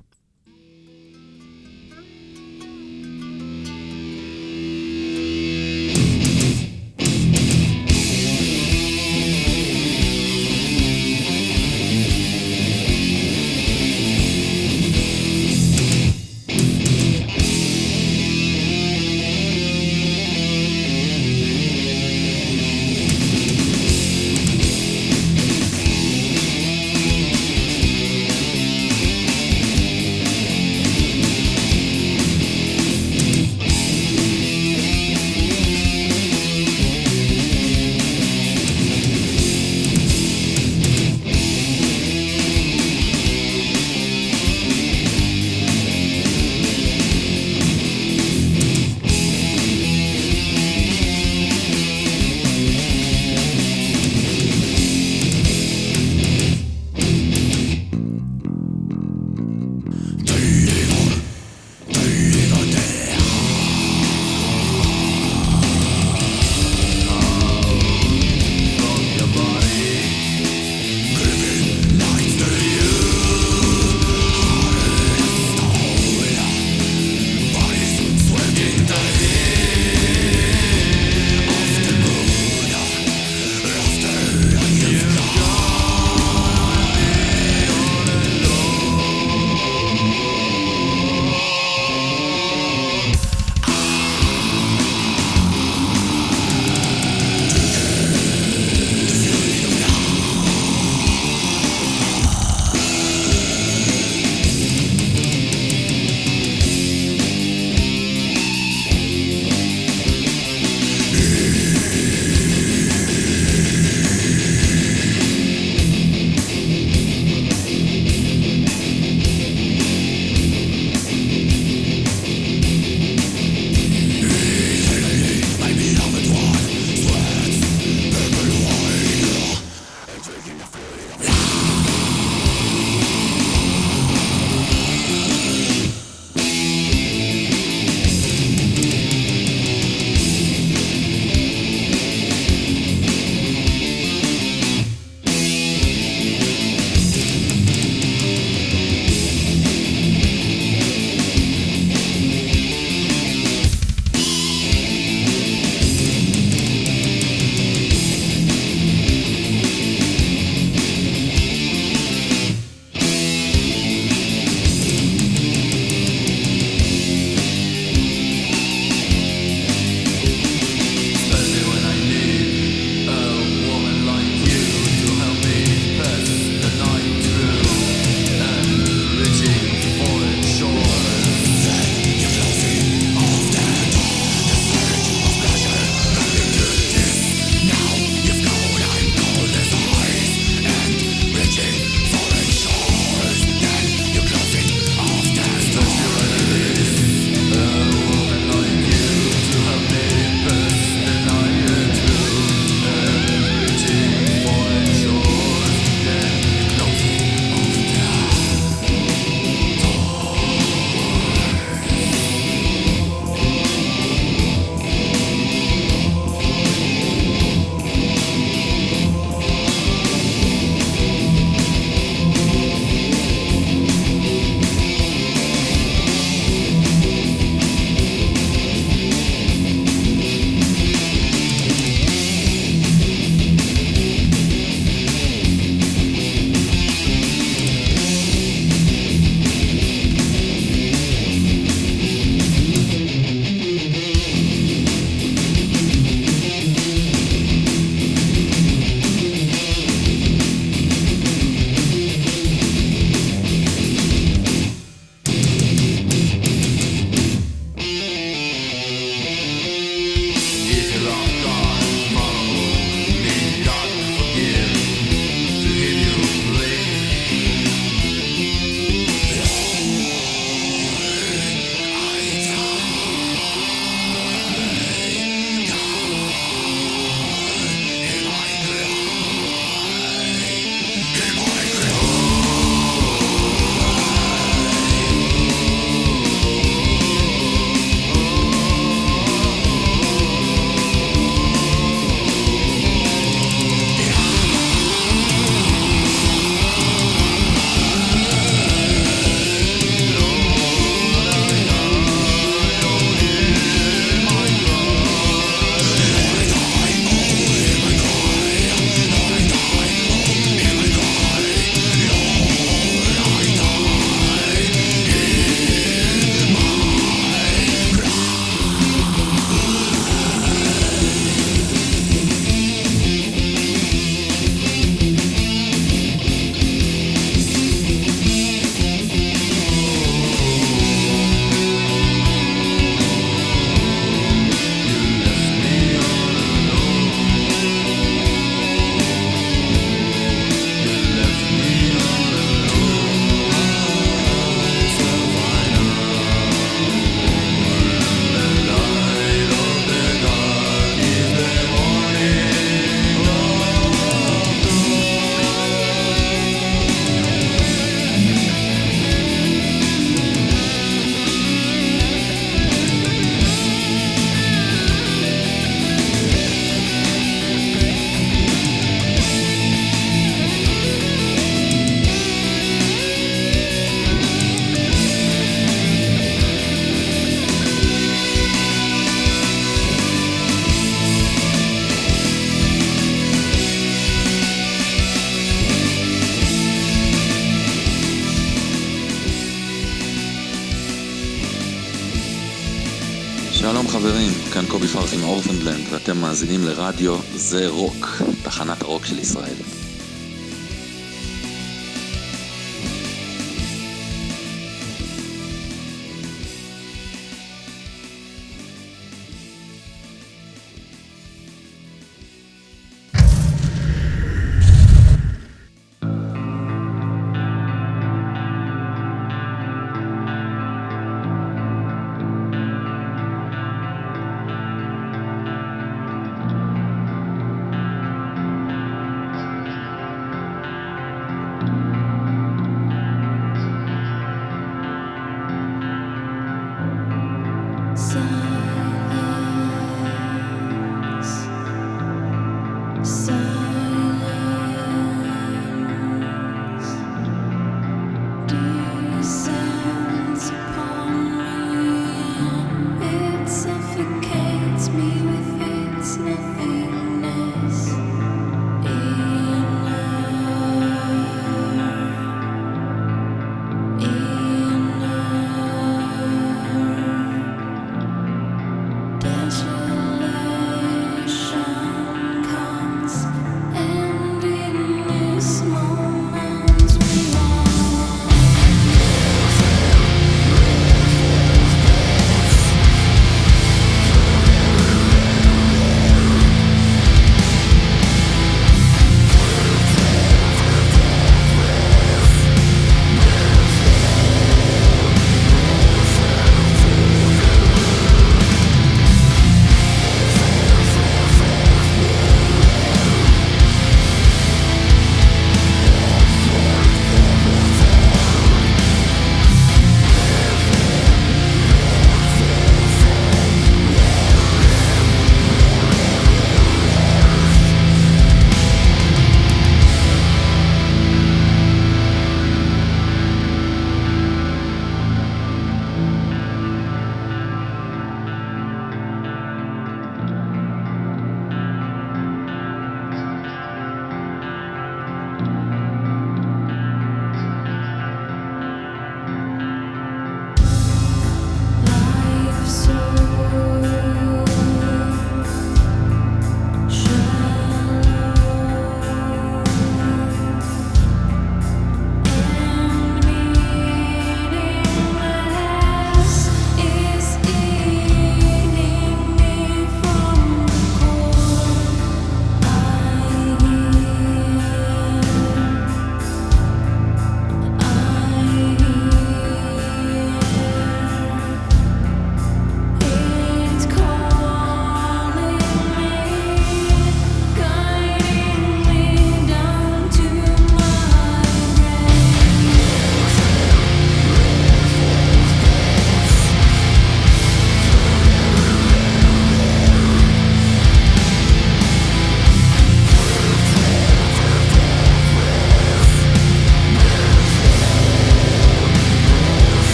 מאזינים לרדיו זה רוק, תחנת הרוק של ישראל.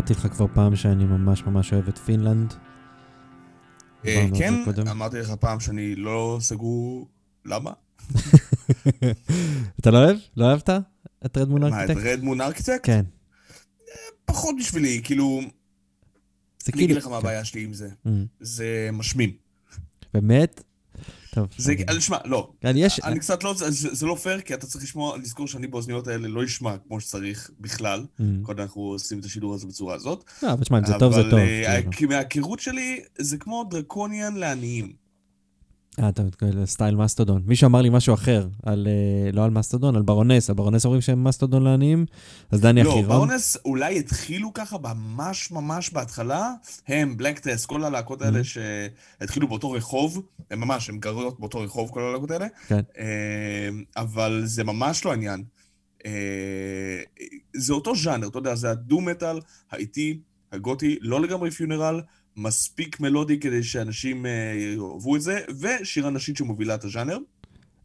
אמרתי לך כבר פעם שאני ממש ממש אוהב את פינלנד. אה, כן. אמרתי לך פעם שאני לא סגור... למה? אתה לא אוהב? לא אהבת את Red Moon מה, את Architect? Red Moon Architect? כן. פחות בשבילי, כאילו... אני אגיד כאילו... לך מה הבעיה שלי עם זה. Mm. זה משמין. באמת? טוב. זה, אני- אני- שמע, לא. אני יש... אני קצת לא, זה, זה לא פייר, כי אתה צריך לשמוע, לזכור שאני באוזניות האלה לא אשמע כמו שצריך בכלל. Mm. קודם אנחנו עושים את השידור הזה בצורה הזאת. לא, אבל תשמע, אם זה טוב, זה טוב. אבל אה, כאילו. מההיכרות שלי, זה כמו דרקוניאן לעניים. אה, אתה מתכוון לסטייל מסטודון. מישהו אמר לי משהו אחר, על, אה, לא על מסטודון, על ברונס. על ברונס אומרים שהם מסטודון לעניים, אז דני לא, אחירון. באונס אולי התחילו ככה ממש ממש בהתחלה, הם, בלקטס, כל הלהקות Mm-hmm. האלה שהתחילו באותו רחוב, הם ממש, הם גרות באותו רחוב, כל הלהקות האלה, כן. אה, אבל זה ממש לא העניין. אה, זה אותו ז'אנר, אתה יודע, זה הדו-מטאל, האיטי, הגותי, לא לגמרי פיונרל, מספיק מלודי כדי שאנשים אה, יאהבו את זה, ושירה נשית שמובילה את הז'אנר.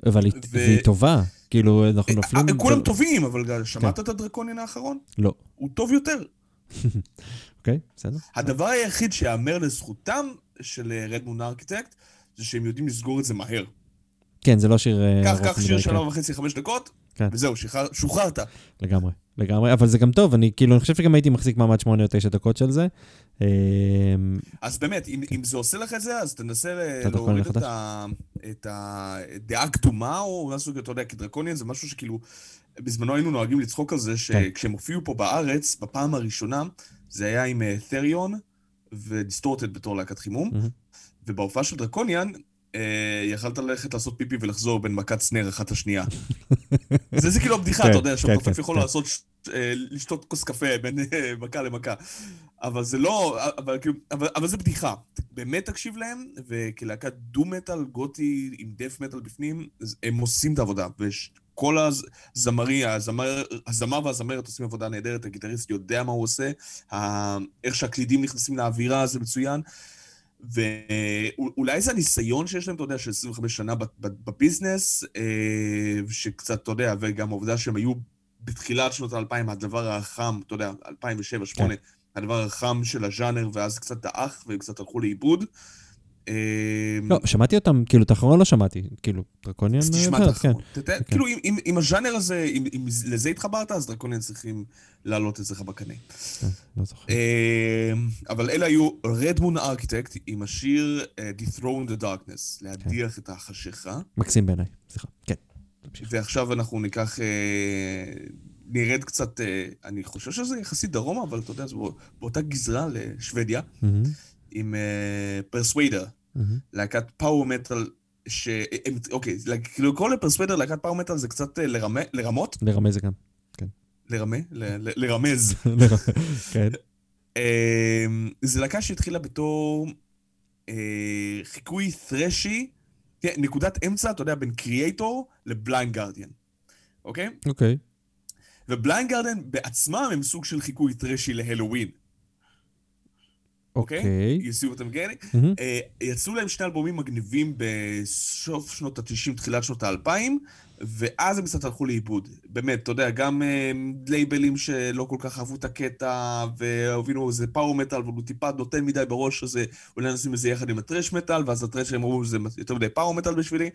אבל היא- ו- והיא טובה. כאילו, אנחנו נופלים... אה, כולם טובים, אבל שמעת כן. את הדרקוניאן האחרון? לא. הוא טוב יותר. אוקיי, בסדר. הדבר היחיד שיאמר לזכותם של רדמון ארכיטקט, זה שהם יודעים לסגור את זה מהר. כן, זה לא שיר... אה, קח, קח שיר. שנה וחצי, חמש דקות, כן. וזהו, שחרר- שוחררת. לגמרי, לגמרי, אבל זה גם טוב, אני כאילו, אני חושב שגם הייתי מחזיק מעמד שמונה או תשע דקות של זה. אה, אז באמת, אם, אם זה עושה לך את זה, אז תנסה להוריד את, החדש? ה, את הדעה הקדומה, או משהו, אתה יודע, כי דרקוניאן זה משהו שכאילו, בזמנו היינו נוהגים לצחוק על זה, כן. שכשהם הופיעו פה בארץ, בפעם הראשונה, זה היה עם אה, תריון ודיסטורטד בתור להקת חימום. ובהופעה של דרקוניאן, אה, יכלת ללכת לעשות פיפי ולחזור בין מכת סנר אחת לשנייה. זה זה כאילו הבדיחה, כן, אתה יודע, כן, שמתופף כן, יכול. לעשות, אה, לשתות כוס קפה בין אה, מכה למכה. אבל זה לא, אבל כאילו, אבל, אבל זה בדיחה. באמת תקשיב להם, וכלהקת דו-מטאל, גותי עם דף מטאל בפנים, הם עושים את העבודה. וכל הזמרי, הזמר, הזמר והזמרת עושים עבודה נהדרת, הגיטריסט יודע מה הוא עושה, איך שהקלידים נכנסים לאווירה זה מצוין. ואולי זה הניסיון שיש להם, אתה יודע, של 25 שנה בביזנס, אה, שקצת, אתה יודע, וגם העובדה שהם היו בתחילת שנות האלפיים, הדבר החם, אתה יודע, 2007-2008, כן. הדבר החם של הז'אנר, ואז קצת דעך והם קצת הלכו לאיבוד. אה, לא, שמעתי אותם, כאילו, את האחרון לא שמעתי, כאילו, דרקוניאן... אז תשמע אה, את כן. האחרון. תתן- כאילו, אם- הז'אנר הזה, אם לזה התחברת, אז דרקוניאן צריכים להעלות אצלך בקנה. כן, לא זוכר. אה, אבל אלה היו רדמון ארכיטקט עם השיר אה, Dethrone the Darkness, להדיח את החשיכה. מקסים בעיניי, סליחה. כן. ועכשיו אנחנו ניקח, אה, נרד קצת, אה, אני חושב שזה יחסית דרומה, אבל אתה יודע, זה בא- באותה גזרה לשוודיה, מהמם, עם פרסוויידר, מהמם. להקת פאוור מטאל, ש... הם- אוקיי, כאילו לקרוא לפרסוויידר להקת פאוור מטאל זה קצת אה, לרמה, לרמות, לרמז זה גם. לרמה, ל- ל- לרמז. כן. אה, זו להקה שהתחילה בתור אה, חיקוי ת'רשי, כן, נקודת אמצע, אתה יודע, בין Kreator ל Blind Guardian, אוקיי? אוקיי. ו Blind Guardian בעצמם הם סוג של חיקוי טרשי ל Helloween, אוקיי? getting? מהמם. אה, יצאו להם שני אלבומים מגניבים בסוף שנות ה-90, תחילת שנות ה-2000, ואז הם קצת הלכו לאיבוד. באמת, אתה יודע, גם אה, לייבלים שלא כל כך אהבו את הקטע, והבינו איזה פאור מטאל, אבל הוא טיפה נותן מדי בראש, אז אה, אולי נשים את זה יחד עם הטרש מטאל, ואז הטרש הם אמרו, זה יותר מדי פאור מטאל בשבילי.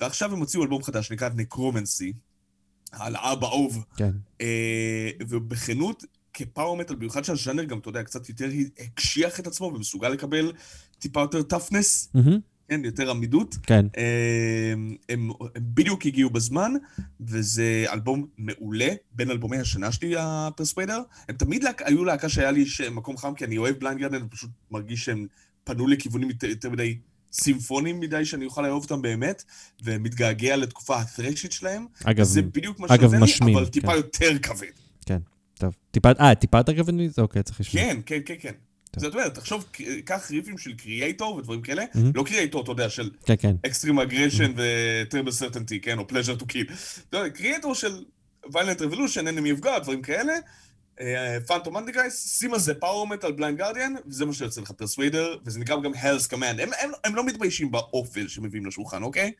ועכשיו הם הוציאו אלבום חדש, שנקרא נקרומנסי, על אבא אהוב. כן. אה, ובכנות, כפאור מטאל, במיוחד שהז'אנר גם, אתה יודע, קצת יותר הקשיח את עצמו ומסוגל לקבל טיפה יותר טפנס, מהמם, כן, יותר עמידות. כן. אה, הם, הם בדיוק הגיעו בזמן, וזה אלבום מעולה, בין אלבומי השנה שלי, ה Persuader. הם תמיד להק, היו להקה שהיה לי מקום חם, כי אני אוהב Blind Guardian, אני פשוט מרגיש שהם פנו לכיוונים יותר, יותר מדי סימפוניים מדי, שאני אוכל לאהוב אותם באמת, ומתגעגע לתקופה הת'רשית שלהם. אגב, זה בדיוק מה שנותן לי, אבל טיפה כן. יותר כבד. טוב. טיפה, אה, טיפה יותר כבד מזה? אוקיי, צריך לשמוע. כן, כן, כן, כן. זאת אומרת, תחשוב, קח ריפים של Kreator ודברים כאלה. לא Kreator, אתה יודע, של. Extreme Aggression ו Terrible Certainty, כן, או Pleasure to Kill. Kreator של Violent Revolution, Enemy of God, דברים כאלה. Phantom Antichrist, שים על זה power metal Blind Guardian, וזה מה שיוצא לך Persuader, וזה נקרא גם Hells Command. הם לא מתביישים באופל שמביאים לשולחן, אוקיי?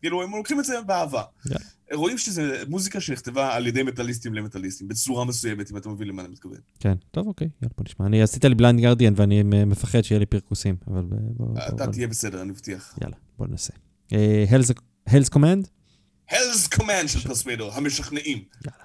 כאילו, הם לוקחים את זה באהבה. Yeah. רואים שזה מוזיקה שנכתבה על ידי מטאליסטים למטאליסטים, בצורה מסוימת, אם אתה מבין למה אני מתכוון. כן. טוב, אוקיי, יאללה, בוא נשמע. אני עשיתי לי Blind Guardian ואני מפחד שיהיה לי פרכוסים, אבל בוא... בוא- אתה בוא- תהיה בסדר, אני מבטיח. יאללה, בוא ננסה. Hells Command? Hells Command של Persuader, המשכנעים. יאללה.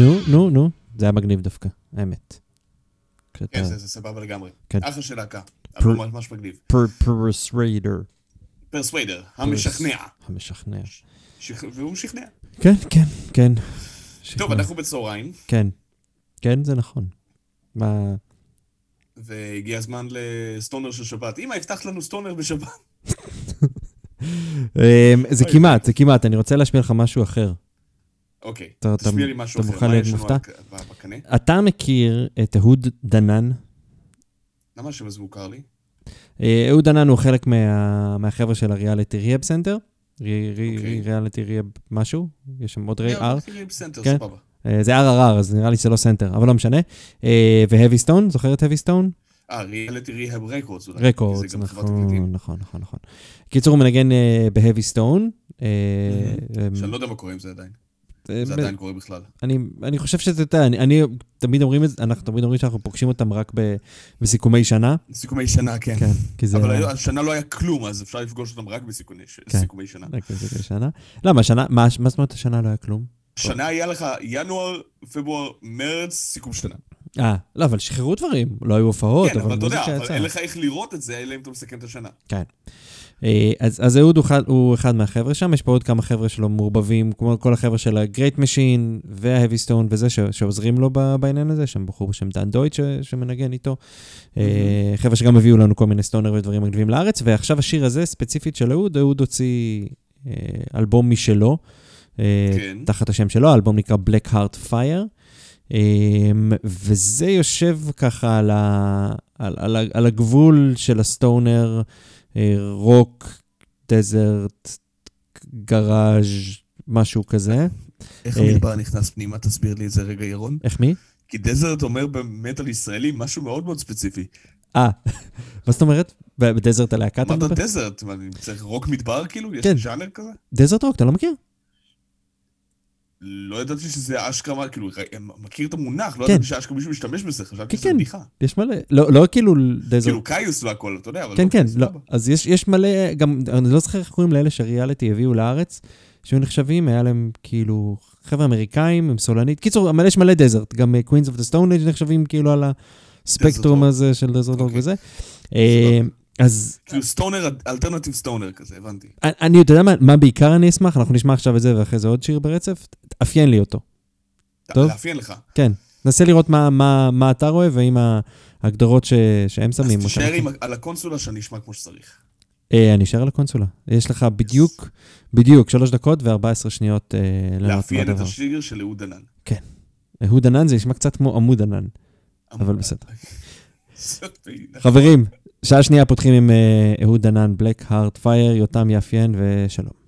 נו, נו, נו. זה היה מגניב דווקא, האמת. כן, זה זה סבבה לגמרי. כן. אחלה של להקה. אבל ממש מגניב. פרס ריידר. פרסוויידר, המשכנע. המשכנע. שכ- והוא שכנע. כן, כן, כן. טוב. אנחנו בצהריים, כן. כן, זה נכון. מה... והגיע הזמן לסטונר של שבת. אמא, הבטחת לנו סטונר בשבת. אמ, זה כמעט, זה כמעט. אני רוצה להשמיע לך משהו אחר. אוקיי, אתה- תשמיע לי משהו אתה אחר. מוכן מה להיות יש לנו מופתע? בקנה? אתה מכיר את אהוד דנן? למה השם הזה מוכר לי? אה, אהוד דנן הוא חלק מה- מהחבר'ה של הריאליטי ריאב סנטר. אוקיי. ריאליטי ריאב משהו? יש שם עוד רי יאללה, אר. מתחילים בסנטר, כן. סבבה. אה, זה RRR, אז נראה לי שזה לא סנטר, אבל לא משנה. אה, והאבי סטון, זוכר את האבי סטון? אה, ריאליטי ריהב רקורדס. רקורדס, זה נכון. נכון, נכון, נכון. קיצור, הוא מנגן בהאבי סטון. שאני לא יודע מה קורה עם זה עדיין. אה, זה עדיין קורה בכלל. אני, אני חושב שזה, אתה יודע, אני, אני תמיד אומרים את זה, אנחנו תמיד אומרים שאנחנו פוגשים אותם רק ב, בסיכומי שנה. סיכומי שנה, כן. כן, כי זה... אבל השנה לא היה כלום, אז אפשר לפגוש אותם רק בסיכומי ש- כן. שנה. רק בסיכומי שנה. למה, השנה, מה, מה זאת אומרת השנה לא היה כלום? שנה היה לך ינואר, פברואר, מרץ, סיכום שנה. אה, לא, אבל שחררו דברים, לא היו הופעות, כן, אבל אתה יודע, אבל. אין לך איך לראות את זה, אלא אם אתה מסכם את השנה. כן. אה, אז, אז אהוד הוא אחד, הוא אחד מהחבר'ה שם, יש פה עוד כמה חבר'ה שלו מעורבבים, כמו כל החבר'ה של ה-Great Machine וה-Heavy Stone וזה, ש, שעוזרים לו בעניין הזה, שם בחור בשם דן דויט ש, שמנגן איתו. אה, חבר'ה שגם הביאו לנו כל מיני סטונר ודברים מגניבים לארץ, ועכשיו השיר הזה, ספציפית של אהוד, אהוד הוציא אה, אלבום משלו, אה, כן. תחת השם שלו, האלבום נקרא Black Heart Fire. Um, וזה יושב ככה על, ה, על, על, על הגבול של ה stoner, אה, רוק, desert, garage, משהו כזה. איך אה. המדבר נכנס פנימה? תסביר לי את זה רגע, ירון. איך מי? כי desert אומר במטאל ישראלי משהו מאוד מאוד ספציפי. אה, מה זאת אומרת? ב Desert הלהקה אתה אמרת מדבר? דזרט, מה, אני צריך רוק מדבר כאילו? יש כן. ז'אנר כזה? desert rock, אתה לא מכיר? לא ידעתי שזה אשכרה, כאילו, מכיר את המונח, לא כן. ידעתי שאשכרה מישהו משתמש בזה, חשבתי כן, שזה כן. בדיחה. יש מלא, לא, לא כאילו desert. כאילו Kyuss והכל, אתה יודע, אבל כן, אוקיי, כן, לא. אז יש, יש מלא, גם, אני לא זוכר איך קוראים לאלה שריאליטי הביאו לארץ, שהיו נחשבים, היה להם כאילו חבר'ה אמריקאים עם סולנית. קיצור, אבל יש מלא desert, גם of the Stone Age נחשבים כאילו על הספקטרום. הזה של desert אוקיי. וזה. אז כאילו stoner, alternative stoner כזה, הבנתי. אני- אתה יודע מה, מה בעיקר אני אשמח? אנחנו נשמע עכשיו את זה ואחרי זה עוד שיר ברצף, תאפיין לי אותו. טוב. לאפיין לך. כן, נסה לראות מה, מה, מה אתה רואה ועם ההגדרות ש, שהם אז שמים. תישאר אותם. עם על הקונסולה שאני אשמע כמו שצריך. אה, אני אשאר על הקונסולה. יש לך בדיוק, בדיוק, שלוש דקות ו-14 שניות אה, לאפיין את. השיר של אהוד דנן. אהוד ענן זה נשמע קצת כמו עמוד ענן, אבל בסדר. חברים, שעה שנייה פותחים עם אה, אהוד ענן, Black Heart Fire, יותם יאפיין ושלום.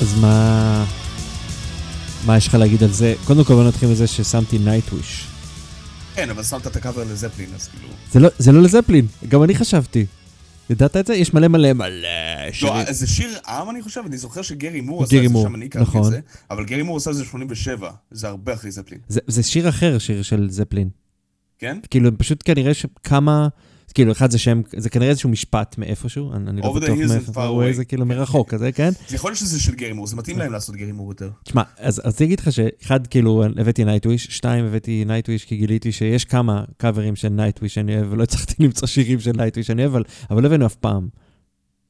אז מה... מה יש לך להגיד על זה? קודם כל בוא נתחיל מזה ששמתי נייטוויש. כן, אבל שמת את הקאבר לזפלין, אז כאילו... זה לא, זה לא לזפלין, גם אני חשבתי. ידעת את זה? יש מלא מלא מלא שירים. לא, זה שיר עם, אני חושב, אני זוכר שגרי מור עשה את זה שם, אני הכרתי את נכון. זה, אבל גרי מור עשה את זה ב-87, זה הרבה אחרי זפלין, זה, זה שיר אחר, שיר של זפלין. כן? כאילו, פשוט כנראה שכמה... כאילו, אחד זה שם, זה כנראה איזשהו משפט מאיפשהו, אני, אני לא בטוח מאיפה. איזה כאילו מרחוק כזה, כן? זה יכול להיות שזה של גרי מור, זה מתאים להם לעשות גרי מור יותר. תשמע, אז אני אגיד לך שאחד, כאילו, הבאתי נייטוויש, שתיים, הבאתי נייטוויש כי גיליתי שיש כמה קאברים של נייטוויש שאני אוהב, ולא הצלחתי למצוא שירים של נייטוויש שאני אוהב, אבל לא הבאנו אף פעם.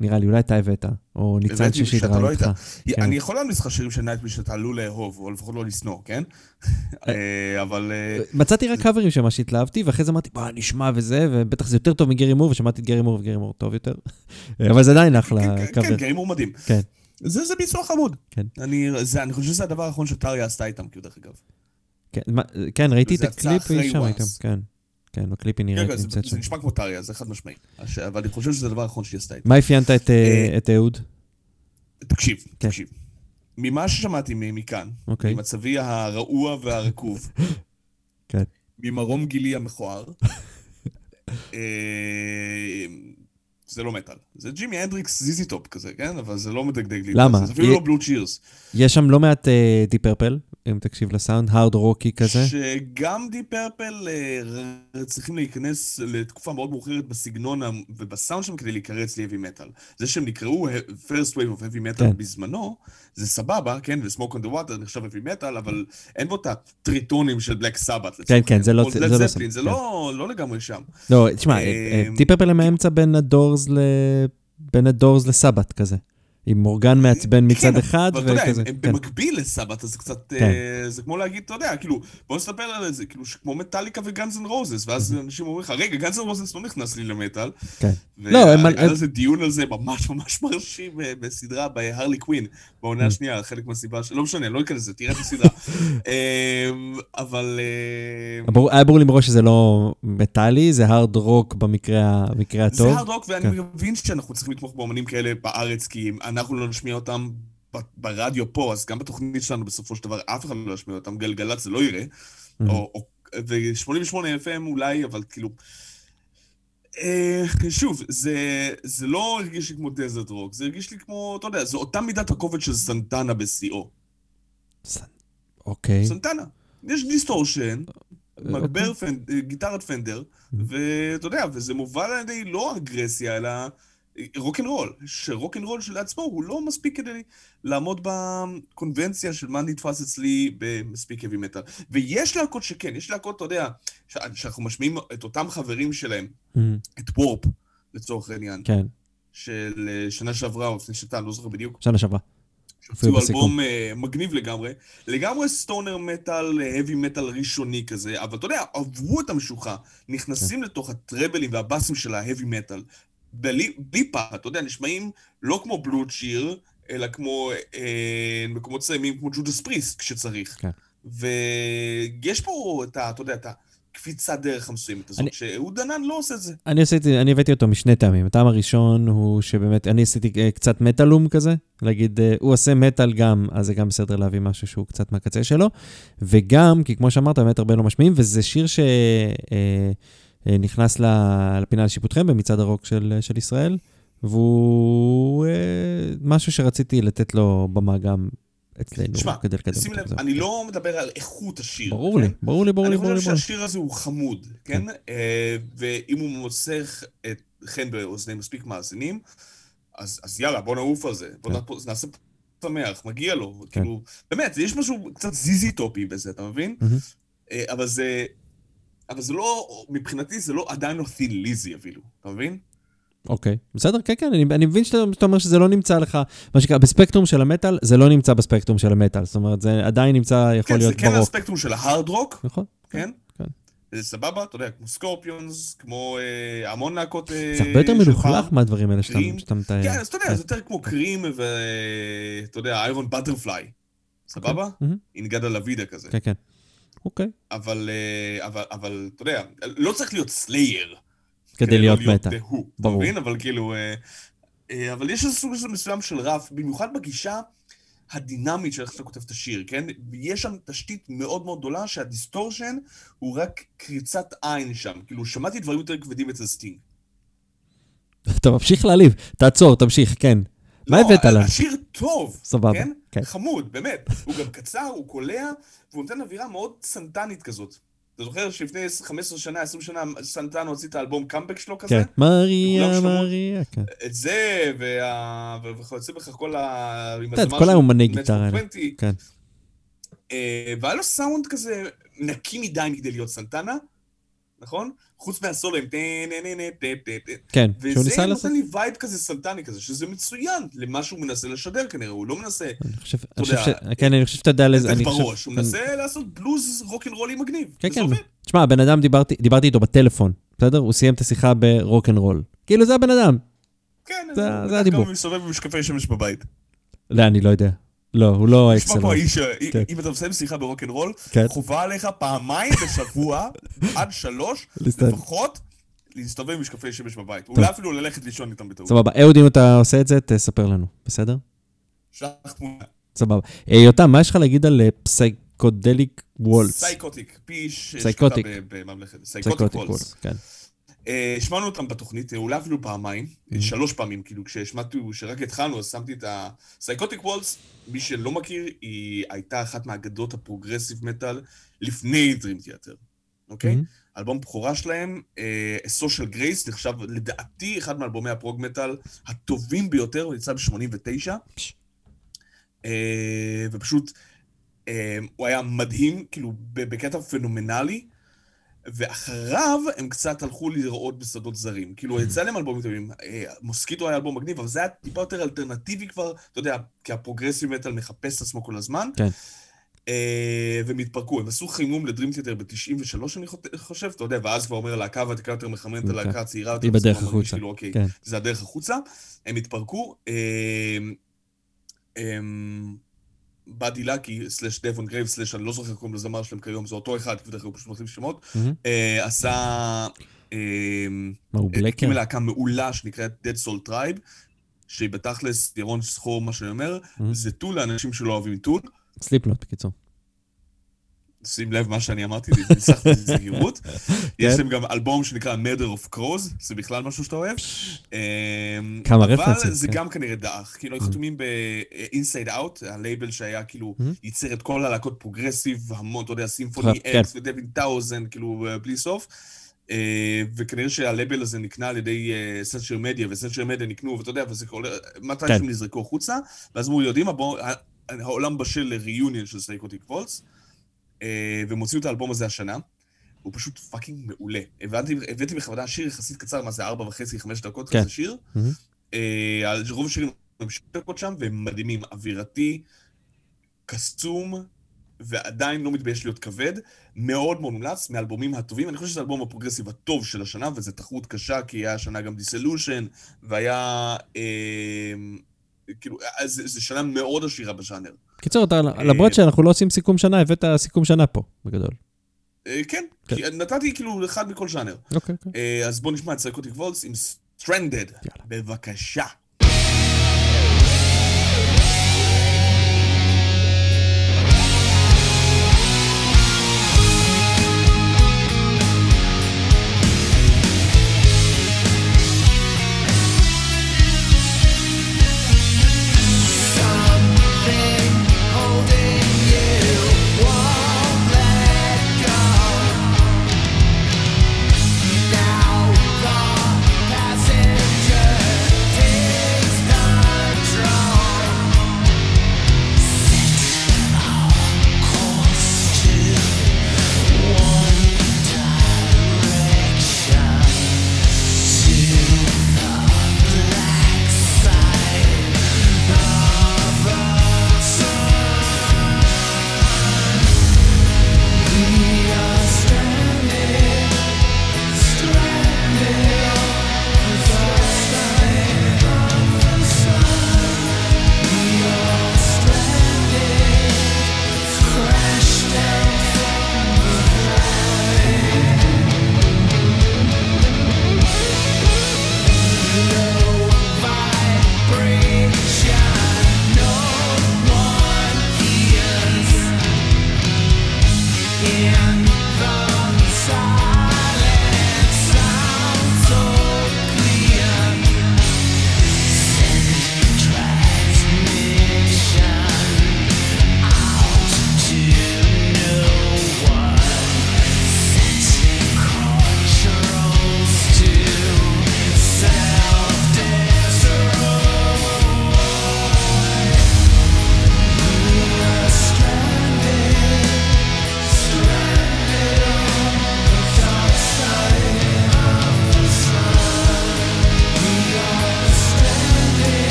נראה לי, אולי אתה הבאת, או ניצן ששידרה לא איתך. כן. אני יכול להמליץ לך שירים של נייטוויש שאתה עלול לאהוב, או לפחות לא לשנוא, כן? אה, אבל... אה, מצאתי רק קאברים שממש התלהבתי, ואחרי זה אמרתי, בוא, נשמע וזה, ובטח זה יותר טוב מגרי מור, ושמעתי את גרי מור, וגרי מור טוב יותר. אבל זה עדיין אחלה כן, כן, קאבר. כן, גרי מור מדהים. כן. זה זה ביצוע חמוד. כן. אני זה- אני חושב שזה הדבר האחרון שטאריה עשתה איתם, כאילו, דרך אגב. כן, מה- כן, ראיתי את הקליפ, והיא שם. איתם, כן. כן, בקליפ היא נראית נמצאת שם. זה נשמע כמו טאריה, זה חד משמעי. אבל אני חושב שזה הדבר האחרון שהיא עשתה איתם. מה אפיינת את, אה, אה, את אהוד? תקשיב, כן. תקשיב. ממה ששמעתי מכאן, אוקיי. ממצבי הרעוע והרקוב, כן. ממרום גילי המכוער, אה, זה לא מטאל. זה ג'ימי הנדריקס זיזי טופ כזה, כן? אבל זה לא מדגדג לי. למה? זה אפילו לא בלו צ'יר. יש שם לא מעט די פרפל, אם תקשיב לסאונד, הארד רוקי כזה. שגם די פרפל אה, צריכים להיכנס לתקופה מאוד מאוחרת בסגנון ובסאונד שלהם כדי להיקרא לי heavy metal. זה שהם נקראו first wave of heavy metal כן. בזמנו, זה סבבה, כן, ו-smoke on the water נחשב heavy metal, אבל אין בו את הטריטונים של בלק סבת. כן, כן, זה לא- זה לא זפלין, זה כן. לא לא לגמרי שם. לא, תשמע, אה, די פרפל הם האמצע בין הדורס ל... בין הדורס לסבת כזה. עם אורגן מעצבן מצד כן, אחד, אבל אתה יודע, כן. במקביל לסבת, אז זה קצת, כן. אה, זה כמו להגיד, אתה יודע, כאילו, בוא נספר על זה, כאילו, כמו מטאליקה וגאנז אנד רוזס, ואז אנשים אומרים לך, רגע, גאנז אנד רוזס לא נכנס לי למטאל. כן. לא, והיה הם- על זה דיון על זה ממש ממש מרשים אה, בסדרה בהארלי קווין, בעונה השנייה, חלק מהסיבה של... לא משנה, לא אכנס לזה, תראה את הסדרה. אמ, אבל... אה, היה ברור לי מראש שזה לא מטאלי, זה הארד רוק במקרה ה- במקרה זה הטוב. הארד רוק, ואני כן. מבין שאנחנו צריכים לתמוך באמנים כאלה בארץ, כי אנחנו לא נשמיע אותם ברדיו פה, אז גם בתוכנית שלנו בסופו של דבר אף אחד לא ישמיע אותם, גלגלצ זה לא יראה. Mhm. או- או- ו-88 FM אולי, אבל כאילו... אה, שוב, זה, זה לא הרגיש לי כמו desert rock, זה הרגיש לי כמו, אתה יודע, זו אותה מידת הכובד של סנטנה בשיאו. ס- אוקיי. סנטנה. יש דיסטורשן, מגבר אוקיי. פנד, גיטרת פנדר, ואתה יודע, וזה מובל על ידי לא אגרסיה, אלא רוקנרול, שרוקנרול שלעצמו הוא לא מספיק כדי לעמוד בקונבנציה של מה נתפס אצלי במספיק heavy metal. ויש להקות שכן, יש להקות, אתה יודע, שאנחנו משמיעים את אותם חברים שלהם, Mhm. את וורפ, לצורך העניין, כן, של אה, שנה שעברה או לפני שנתיים, לא זוכר בדיוק, שנה שעברה. שהוציאו. אלבום אה, מגניב לגמרי, לגמרי סטונר מטאל, האבי מטאל ראשוני כזה, אבל אתה יודע, עברו את המשוכה, נכנסים לתוך הטראבלים והבאסים של ההאבי מטאל, בלי, בלי פחד, אתה יודע, נשמעים לא כמו בלו צ'יר, אלא כמו אה, מקומות מסוימים כמו ג'ודס פריסט כשצריך. כן. ויש פה את ה... אתה יודע, את הקפיצת דרך המסוימת הזאת, אני- שאהוד דנן לא עושה את זה. אני עשיתי, אני הבאתי אותו משני טעמים. הטעם הראשון הוא שבאמת, אני עשיתי אה, קצת מטאלום כזה, להגיד, אה, הוא עושה מטאל גם, אז זה גם בסדר להביא משהו שהוא קצת מהקצה שלו. וגם, כי כמו שאמרת, באמת הרבה לא משמיעים, וזה שיר שנכנס לפינה לשיפוטכם במצעד הרוק של, של ישראל, והוא אה, משהו שרציתי לתת לו במה גם אצלנו, תשמע, כדי לקדם שים אותו. לב, זהו, אני כן. לא מדבר על איכות השיר. ברור כן? לי, ברור לי, ברור לי, אני לי. חושב לי. שהשיר הזה הוא חמוד, כן? אה, ואם הוא מוצא חן באוזני מספיק מאזינים, אז אז יאללה, בוא נעוף על זה. בוא כן. נעשה שמח, מגיע לו. כאילו, באמת, יש משהו קצת זיזי טופי בזה, אתה מבין? אה, אבל זה... אבל זה לא, מבחינתי זה לא, עדיין לא תין ליזי אפילו, אתה מבין? אוקיי, בסדר, כן, כן, אני, אני מבין שאתה, אומר שזה לא נמצא לך, מה שנקרא, בספקטרום של המטאל, זה לא נמצא בספקטרום של המטאל, זאת אומרת, זה עדיין נמצא, יכול כן, זה להיות כן ברוק, הספקטרום של ההארד רוק, נכון? כן? כן. זה סבבה, אתה יודע, כמו סקורפיונס, כמו אה, המון להקות אה, זה הרבה יותר מלוכלך. מהדברים האלה שאתה מתאר. כן, אז אתה יודע, זה יותר כמו קרים ואתה יודע, איירון באטרפליי. סבבה? מהמם. אין-א-גאדה-דה-וידה כזה. כן, כן. אוקיי, אבל, אה, אבל, אבל, אתה יודע, לא צריך להיות סלייר. כדי להיות. The Who, אתה ברור. מבין? אבל כאילו... אה, אה, אבל יש איזה סוג מסוים של רף, במיוחד בגישה הדינמית של איך שאתה כותב את השיר, כן? ויש שם תשתית מאוד מאוד גדולה שהדיסטורשן הוא רק קריצת עין שם. כאילו, שמעתי דברים יותר כבדים אצל סטינג. אתה ממשיך להעליב. תעצור, תמשיך, כן. מה לא, הבאת לנו? השיר טוב, סבבה, כן? כן. חמוד, באמת. הוא גם קצר, הוא קולע, והוא נותן אווירה מאוד סנטנית כזאת. אתה זוכר שלפני 15 שנה, 20 שנה, סנטנה הוציא את האלבום קאמבק שלו כזה? כן. מריה, מריה, כן. את זה, וכיוצא בכך כל ה... אתה יודע, כל האומני גיטרה האלה. 20, כן. אה, והיה לו סאונד כזה נקי מדי מכדי להיות סנטנה, נכון? חוץ מהסולו עם טה נה נה נה טה טה טה. כן, שהוא וזה ניסה נותן לעשות... לי וייב כזה סנטני כזה, שזה מצוין למה שהוא מנסה לשדר כנראה, הוא לא מנסה חושב יודע. כן, אני חושב שאתה יודע לזה, אני חושב... בראש, הוא. מנסה לעשות בלוז רוקנרולי מגניב. כן, וזה כן. תשמע, הבן אדם, דיברתי, איתו בטלפון, בסדר? הוא סיים את השיחה ברוק אנד רול. כאילו, זה הבן אדם. כן, זה- הדיבור. גם מסתובב עם משקפי שמש בבית. לא, אני לא יודע. לא, הוא לא excellent. פה האיש, כן. אם אתה מסיים שיחה ברוקנרול, כן. חובה עליך פעמיים בשבוע, עד שלוש. לפחות, להסתובב עם משקפי שמש בבית. אולי אפילו ללכת לישון איתם בטעות. סבבה. אהוד, אם אתה עושה את זה, תספר לנו, בסדר? שלח תמונה. סבבה. אה, יותם, מה יש לך להגיד על אה, פסייקודליק וולץ? סייקוטיק, פי ש... סייקוטיק. שכתב ב- בממלכת. סייקוטיק. וולץ, כן. אה, השמענו אותם בתוכנית, אה, אפילו פעמיים, Mm-hmm. אה, שלוש פעמים, כאילו כשהשמעתי, כשרק התחלנו, אז שמתי את ה... סייקוטיק וולץ, מי שלא מכיר, היא הייתה אחת מהאגדות הפרוגרסיב מטאל לפני דרים תיאטר, אוקיי? מהמם. אלבום בכורה שלהם, אה, Social Grace, נחשב לדעתי אחד מאלבומי הפרוג מטאל הטובים ביותר, הוא יצא ב-89. פש. אה, ופשוט, אה, הוא היה מדהים, כאילו, בקטע פנומנלי, ואחריו הם קצת הלכו לרעות בשדות זרים. כאילו, יצא להם אלבומים טובים. אה, מוסקיטו היה אלבום מגניב, אבל זה היה טיפה יותר אלטרנטיבי כבר, אתה יודע, כי הפרוגרסיב מטאל מחפש את עצמו כל הזמן. כן. אה, והם התפרקו, הם עשו חימום לדרים תיאטר ב-93, אני חושב, אתה יודע, ואז כבר אומר, הלהקה הוותיקה יותר מחממת על כן. הלהקה הצעירה יותר. היא בדרך החוצה. כאילו, אוקיי, כן. זה הדרך החוצה. הם התפרקו. אה, אה, באדי לקי, סלאש דבון גרייב, סלאש אני לא זוכר קוראים לזמר שלהם כיום, זה אותו אחד, כי בדרך כלל הוא פשוט מחליף שמות. אה, עשה... אה, מה, הוא בלקר? הקים להקה מעולה שנקראת Dead Soul Tribe, שהיא בתכלס ירון שחור, מה שאני אומר. זה טול לאנשים שלא אוהבים טול. סליפנוט, בקיצור. שים לב מה שאני אמרתי, ניסחתי בזהירות. יש להם גם אלבום שנקרא Murder of Crows, זה בכלל משהו שאתה אוהב. אמ, כמה אבל רפרנסים, זה כן. גם כנראה דעך. כאילו, היו חתומים ב-Inside Out, הלייבל שהיה כאילו, ייצר את כל הלהקות פרוגרסיב, המון, אתה יודע, Symphony כן. X ו Devin Townsend, כאילו, אה, בלי סוף. אה, וכנראה שהלייבל הזה נקנה על ידי Century Media, ו Century Media נקנו, ואתה יודע, וזה כל... מתי כן. שהם נזרקו החוצה, ואז אמרו, יודעים, הבוא- ה- העולם בשל ל reunion של Psychotic Waltz, והם הוציאו את האלבום הזה השנה. הוא פשוט fucking מעולה. הבאתי, הבאתי בכוונה שיר יחסית קצר, מה זה, ארבע וחצי, חמש דקות כן. כזה שיר. אה, על- רוב השירים הם שתי דקות שם, והם מדהימים. אווירתי, קסום, ועדיין לא מתבייש להיות כבד. מאוד מומלץ, מהאלבומים הטובים. אני חושב שזה האלבום הפרוגרסיב הטוב של השנה, וזו תחרות קשה, כי היה השנה גם Disillusion, והיה... אה, כאילו, אז זה- זו שנה מאוד עשירה בז'אנר. קיצור, אתה, אה, למרות שאנחנו לא עושים סיכום שנה, הבאת סיכום שנה פה, בגדול. אה, כן, כן. כי נתתי כאילו אחד מכל ז'אנר. אוקיי, אוקיי. אה, אז בואו נשמע את Psychotic Waltz עם Stranded. יאללה. בבקשה.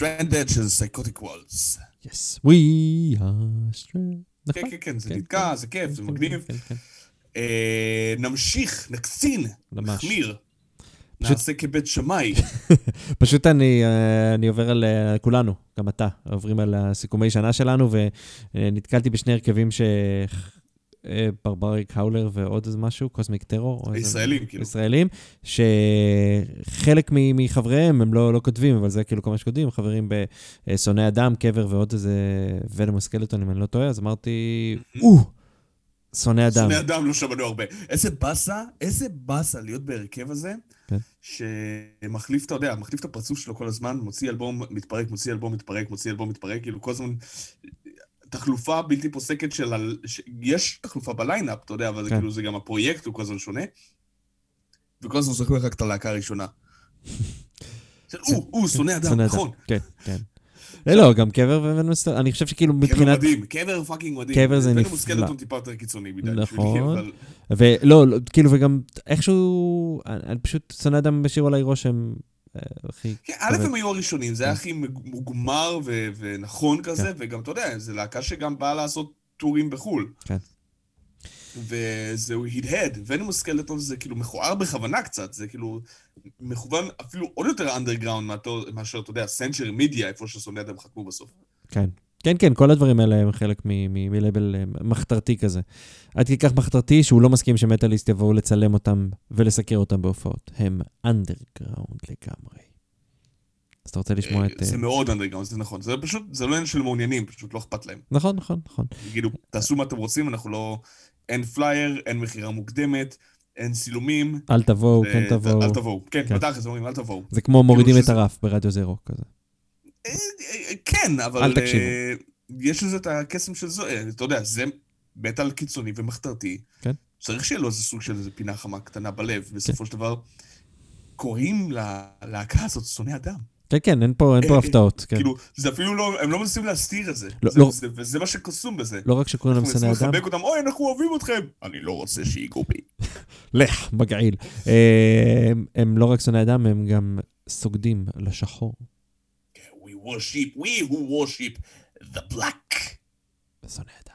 לעבוד. Stranded של Psychotic Walls. Yes, we are strong. כן, כן, כן, זה נתקע, זה כיף, זה מגניב. כן, כן. אה, נמשיך, נקצין. נחמיר. פשוט- נעשה כבית שמאי. פשוט אני, אה, אני עובר על אה, כולנו, גם אתה, עוברים על הסיכומי שנה שלנו, ונתקלתי בשני הרכבים ש... ברבריק האולר ועוד איזה משהו, קוסמיק טרור. ישראלים, כאילו. ישראלים, שחלק מחבריהם הם לא, לא כותבים, אבל זה כאילו כל מה שכותבים, חברים בשונאי אדם, קבר ועוד איזה ונום סקלטון, אם אני לא טועה, אז אמרתי, או, שונא אדם. שונאי אדם לא שמענו הרבה. איזה באסה, איזה באסה להיות בהרכב הזה, כן. שמחליף, אתה יודע, מחליף את הפרצוף שלו כל הזמן, מוציא אלבום, מתפרק, מוציא אלבום, מתפרק, מוציא אלבום, מתפרק, כאילו כל הזמן... תחלופה בלתי פוסקת של... ה- ש... יש תחלופה בליינאפ, אתה יודע, אבל זה כן. כאילו, זה גם הפרויקט, הוא כל הזמן שונה. וכל הזמן זוכר רק את הלהקה הראשונה. או, או, שונא אדם, נכון. כן, כן. אה, לא, גם קבר ונום סקלטון, אני חושב שכאילו קבר מבחינת... מדהים, קבר פאקינג מדהים. קבר זה ונום נפלא. סקלטון טיפה יותר קיצוני מדי. נכון. ולא, לא, כאילו, וגם איכשהו, אני פשוט שונא אדם בשיר עליי רושם הכי... כן, א'. הם היו הראשונים, זה היה כן. הכי מוגמר ונכון כזה, וגם, אתה יודע, זו להקה שגם באה לעשות טורים בחו"ל. כן. וזהו הדהד, ונום סקלטון זה כאילו מכוער בכוונה קצת, זה כאילו מכוון אפילו עוד יותר אנדרגראונד מאשר, אתה יודע, Century Media, איפה אדם חתמו בסוף. כן. כן, כן, כל הדברים האלה הם חלק מ- מ- מלייבל אה, מחתרתי כזה. עד כדי כך מחתרתי שהוא לא מסכים שמטאליסט יבואו לצלם אותם ולסקר אותם בהופעות. הם אנדרגראונד לגמרי. אז אתה רוצה לשמוע את... אה, זה מאוד אנדרגראונד, זה נכון. זה פשוט, זה לא עניין של מעוניינים, פשוט לא אכפת להם. נכון, נכון, נכון. יגידו, תעשו מה אתם רוצים, אנחנו לא... אין פלייר, אין מכירה מוקדמת, אין צילומים. אל תבואו, כן תבואו. אל תבואו. כן, כן. בתכלס אומרים, אל תבואו. זה כמו מורידים את שזה- הרף ברדיו זרו כזה. אה, אה, כן, אבל... אל תקשיבו. אה, יש לזה את הקסם של זו, אה, אתה יודע, זה מטאל קיצוני ומחתרתי. כן. צריך שיהיה לו איזה סוג של איזה פינה חמה קטנה בלב. בסופו של דבר, קוראים ללהקה הזאת שונא אדם. כן, כן, אין פה אין פה הפתעות. כן. כאילו, זה אפילו לא, הם לא מנסים להסתיר את זה. לא, זה- לא. זה- וזה מה שקסום בזה. לא רק שקוראים להם אנחנו שונאי מנסים אדם, לחבק אותם, אוי, אנחנו אוהבים אתכם. אני לא רוצה שיגעו בי. לך, מגעיל. הם- הם לא רק שונאי אדם, הם גם סוגדים לשחור. worship, we who worship the black. Sonata.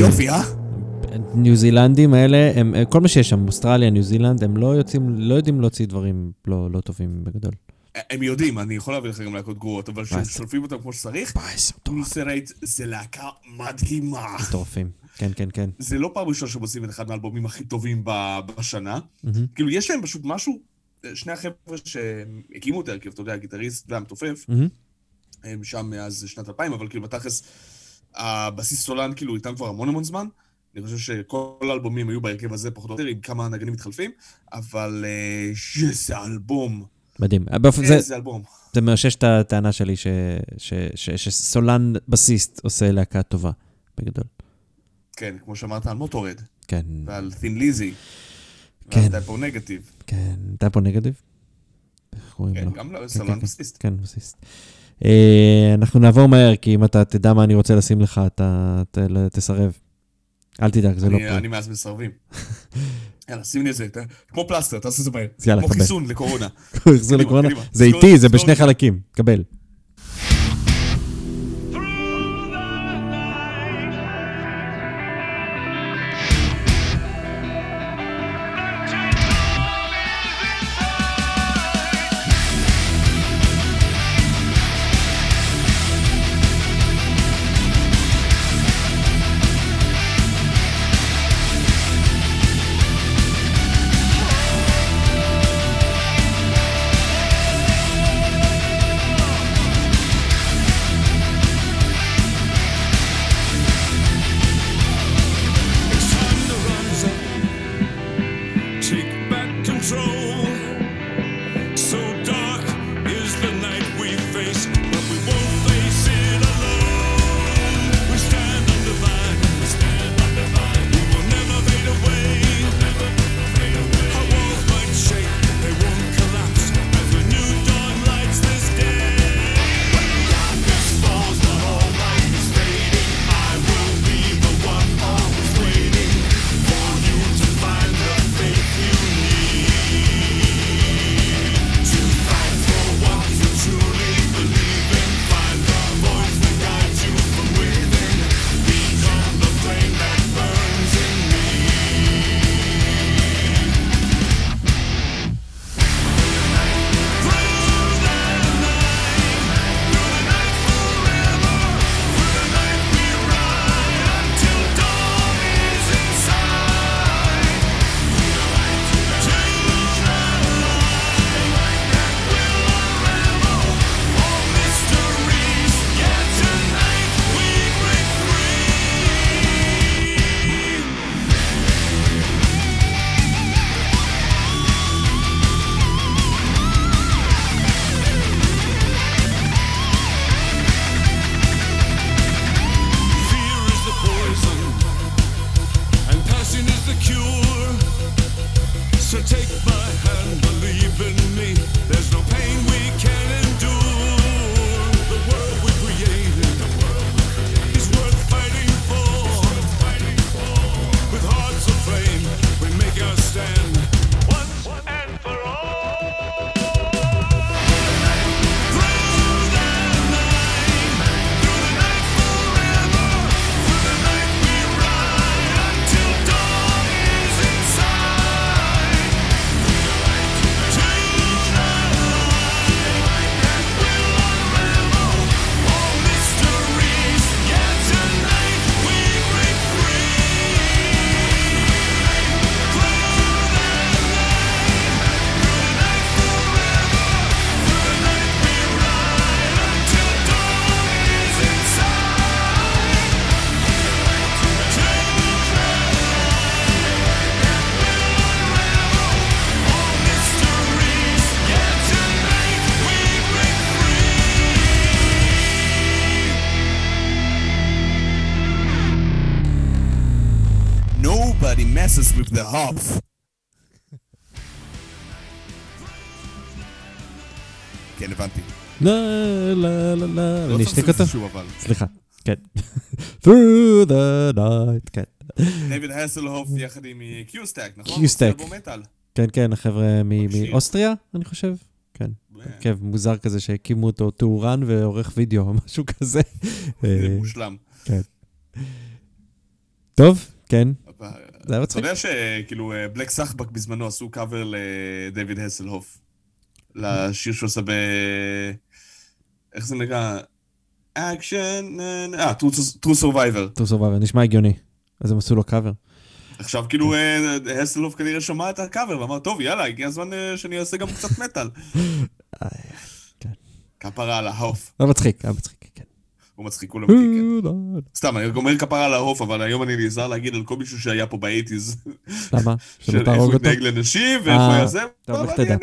יופי, אה? ניו זילנדים האלה, הם, כל מה שיש שם, אוסטרליה, ניו זילנד, הם לא יוצאים, לא יודעים להוציא דברים לא, לא טובים בגדול. הם יודעים, אני יכול להביא לך גם להקות גרועות, אבל? כששולפים אותם כמו שצריך, פייס, Ulcerate זה להקה מדהימה. מטורפים. כן, כן, כן. זה לא פעם ראשונה שהם עושים את אחד מהאלבומים הכי טובים בשנה. מהמם. כאילו, יש להם פשוט משהו, שני החבר'ה שהקימו את ההרכב, אתה יודע, הגיטריסט והמתופף, מהמם. הם שם מאז שנת 2000, אבל כאילו בתכלס, הבסיס סולן כאילו איתם כבר המון המון זמן. אני חושב שכל האלבומים היו בהרכב הזה פחות או יותר, עם כמה נגנים מתחלפים, אבל אה, איזה אלבום. מדהים. באופן- זה, איזה אלבום. זה מאשש את הטענה שלי ש, ש, ש, שסולן בסיסט עושה להקה טובה, בגדול. כן, כמו שאמרת על מוטורד, כן, ועל תין ליזי. כן. ועל טייפו נגטיב. כן. פה נגטיב? איך קוראים כן, לו? גם כן, לסולן כן. בסיסט. כן, בסיסט. אה, אנחנו נעבור מהר, כי אם אתה תדע מה אני רוצה לשים לך, אתה תסרב. אל תדאג, זה לא פה. אני מאז מסרבים. יאללה, שים לי איזה, ת- כמו פלסטר, תעשה את זה מהר. כמו. חיסון לקורונה. קדימה, לקורונה. זה איטי, זה בשני את זה. חלקים. קבל. Hops. כן, הבנתי. לה לה לה לה, לא אני אשתיק אותו? סליחה, כן. through the night, כן. דייוויד הסלהוף יחד עם נכון? קיוסטק. אלבום מטאל. כן, כן, החבר'ה. מאוסטריה, אני חושב. כן, הרכב מוזר כזה שהקימו אותו טהורן ועורך וידאו או משהו כזה. זה אה, מושלם. כן. טוב, כן, זה היה אתה מצחיק. יודע שכאילו אה, בלק סחבק בזמנו עשו קאבר לדייוויד הסלהוף. לשיר שהוא עושה ב... איך זה נקרא? אקשן... אה, True Survivor. True Survivor, נשמע הגיוני. אז הם עשו לו קאבר. עכשיו כאילו אה, הסלהוף כנראה שמע את הקאבר ואמר, טוב, יאללה, הגיע הזמן אה, שאני אעשה גם קצת מטאל. כן. כפרה על ההוף. היה מצחיק, היה מצחיק, כן. הוא מצחיק, כולם מכירים. סתם, אני אומר כפרה על ההוף, אבל היום אני נזהר להגיד על כל מישהו שהיה פה באייטיז. למה? של איך הוא? התנהג לנשים, אה, הוא היה זה. טוב, לך תדע.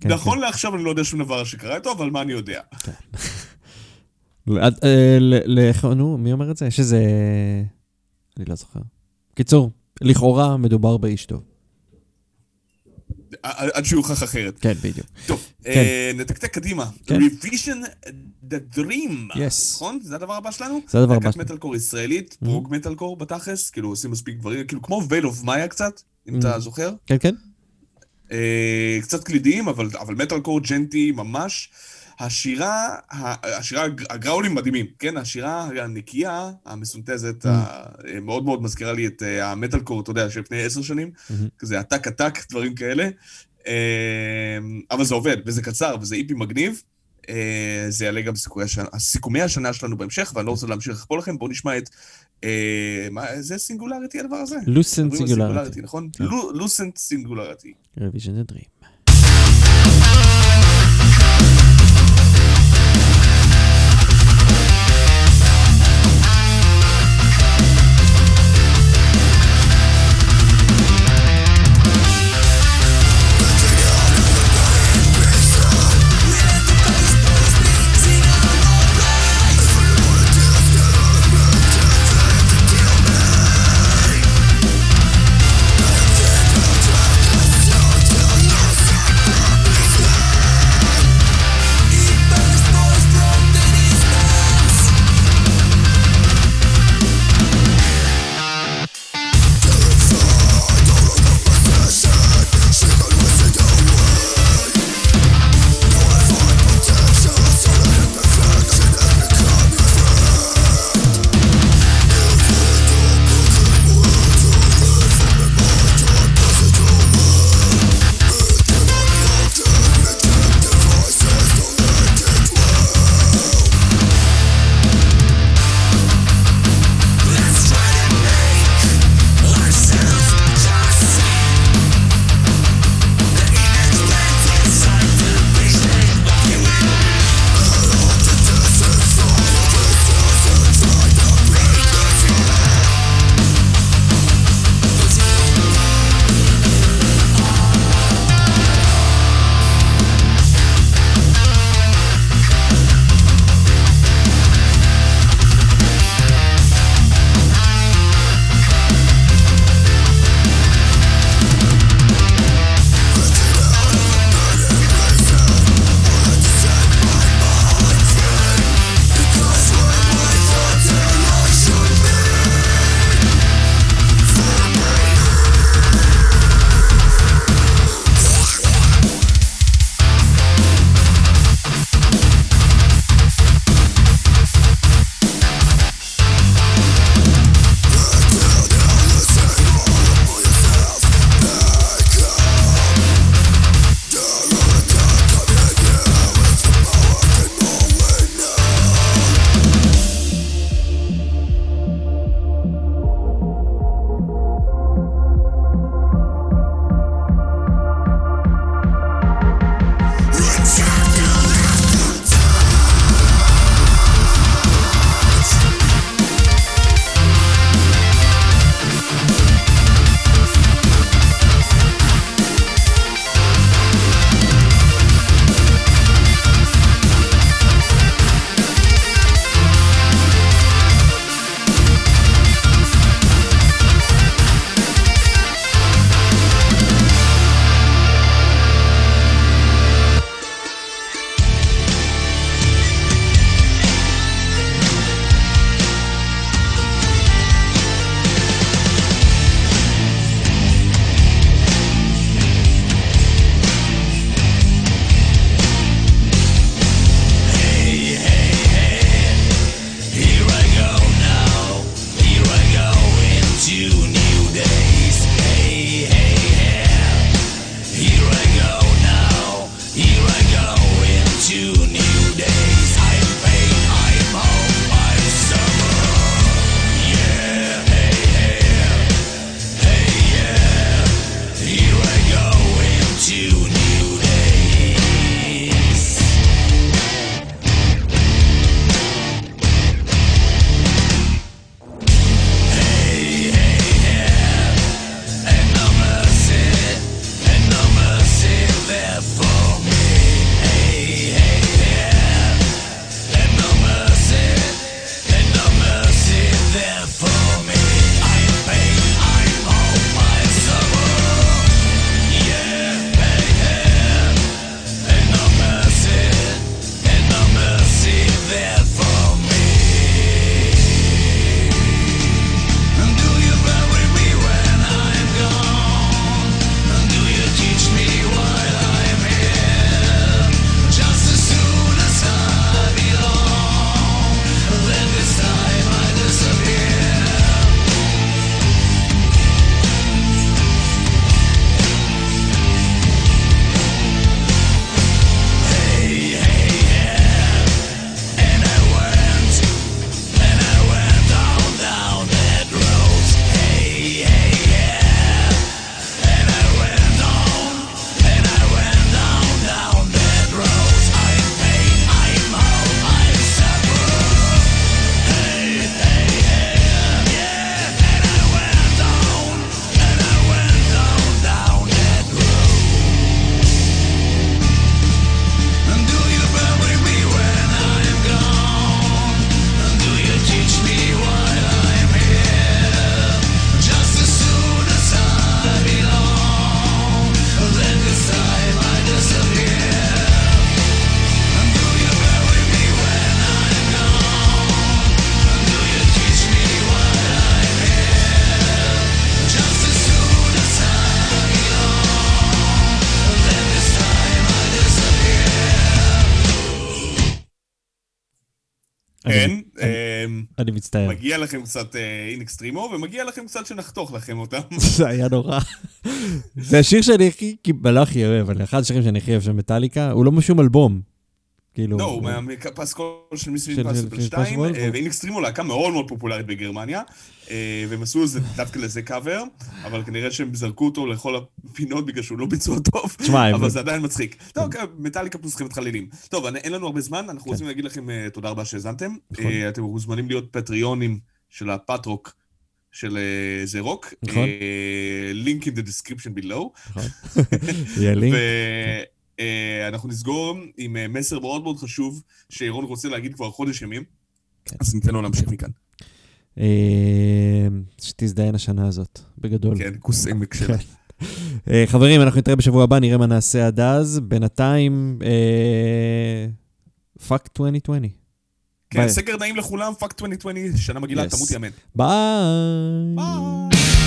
כן, נכון לעכשיו אני לא יודע שום דבר שקרה איתו, אבל מה אני יודע? עד- אה, ל- ל- איך- נו, מי אומר את זה? יש איזה... אני לא זוכר. קיצור, לכאורה מדובר באיש טוב. עד עד שיוכח אחרת. כן, בדיוק. טוב, אה, נתקתק קדימה. כן. Revision the Dream. נכון? זה הדבר הבא שלנו? זה הדבר הבא להקת שלנו. מטאל קור ישראלית, Mhm. פרוג מטאל קור בתכלס, כאילו עושים מספיק דברים, כאילו כמו וייל אוף מאיה קצת, אם אתה Mhm. זוכר. כן, כן. אה, קצת קלידים, אבל, אבל מטאל קור ג'נטי ממש. השירה, השירה, הג- הגראולים מדהימים, כן? השירה הנקייה, המסונתזת, ה- מאוד מאוד מזכירה לי את אה, המטאל קור, אתה יודע, של לפני עשר שנים, מהמם. כזה עתק עתק, דברים כאלה. אה, אבל זה עובד, וזה קצר, וזה איפי מגניב. אה, זה יעלה גם סיכומי השנה שלנו בהמשך, ואני לא רוצה להמשיך לחפור לכם, בואו נשמע את... מה, זה סינגולריטי הדבר הזה? לוסנט סיגולריטי. נכון? לוסנט סינגולריטי. רוויז'ן דה מצטער. מגיע לכם קצת In Extremo, ומגיע לכם קצת שנחתוך לכם אותם. זה היה נורא. זה השיר שאני הכי, לא הכי אוהב, אבל אחד השירים שאני הכי אוהב של מטאליקה, הוא לא משום אלבום. כאילו... לא, הוא מהפסקול של Impossible של 2, Impossible, אה, ו In Extremo להקה מאוד מאוד פופולרית בגרמניה, אה, והם עשו דווקא לזה קאבר, אבל כנראה שהם זרקו אותו לכל הפינות בגלל שהוא לא ביצוע טוב, אבל זה עדיין מצחיק. טוב, כן, מטאליקה פלוס חמת חלילים. טוב, אין לנו הרבה זמן, אנחנו רוצים להגיד לכם אה, תודה רבה שהאזנתם. נכון. אתם מוזמנים להיות פטריונים של הפטרוק. של זה רוק, נכון. לינק in the description below, יהיה לינק. ואנחנו נסגור עם אה, מסר מאוד מאוד חשוב, שירון רוצה להגיד כבר חודש ימים, כן. אז ניתן לו להמשיך מכאן. אה, שתזדיין השנה הזאת, בגדול. כן, כוס עמק. כן. אה, חברים, אנחנו נתראה בשבוע הבא, נראה מה נעשה עד אז. בינתיים, אה, Fuck 2020. כן. סקר נעים לכולם, fuck 2020, שנה מגעילה, Yes. תמותי אמן. ביי. ביי.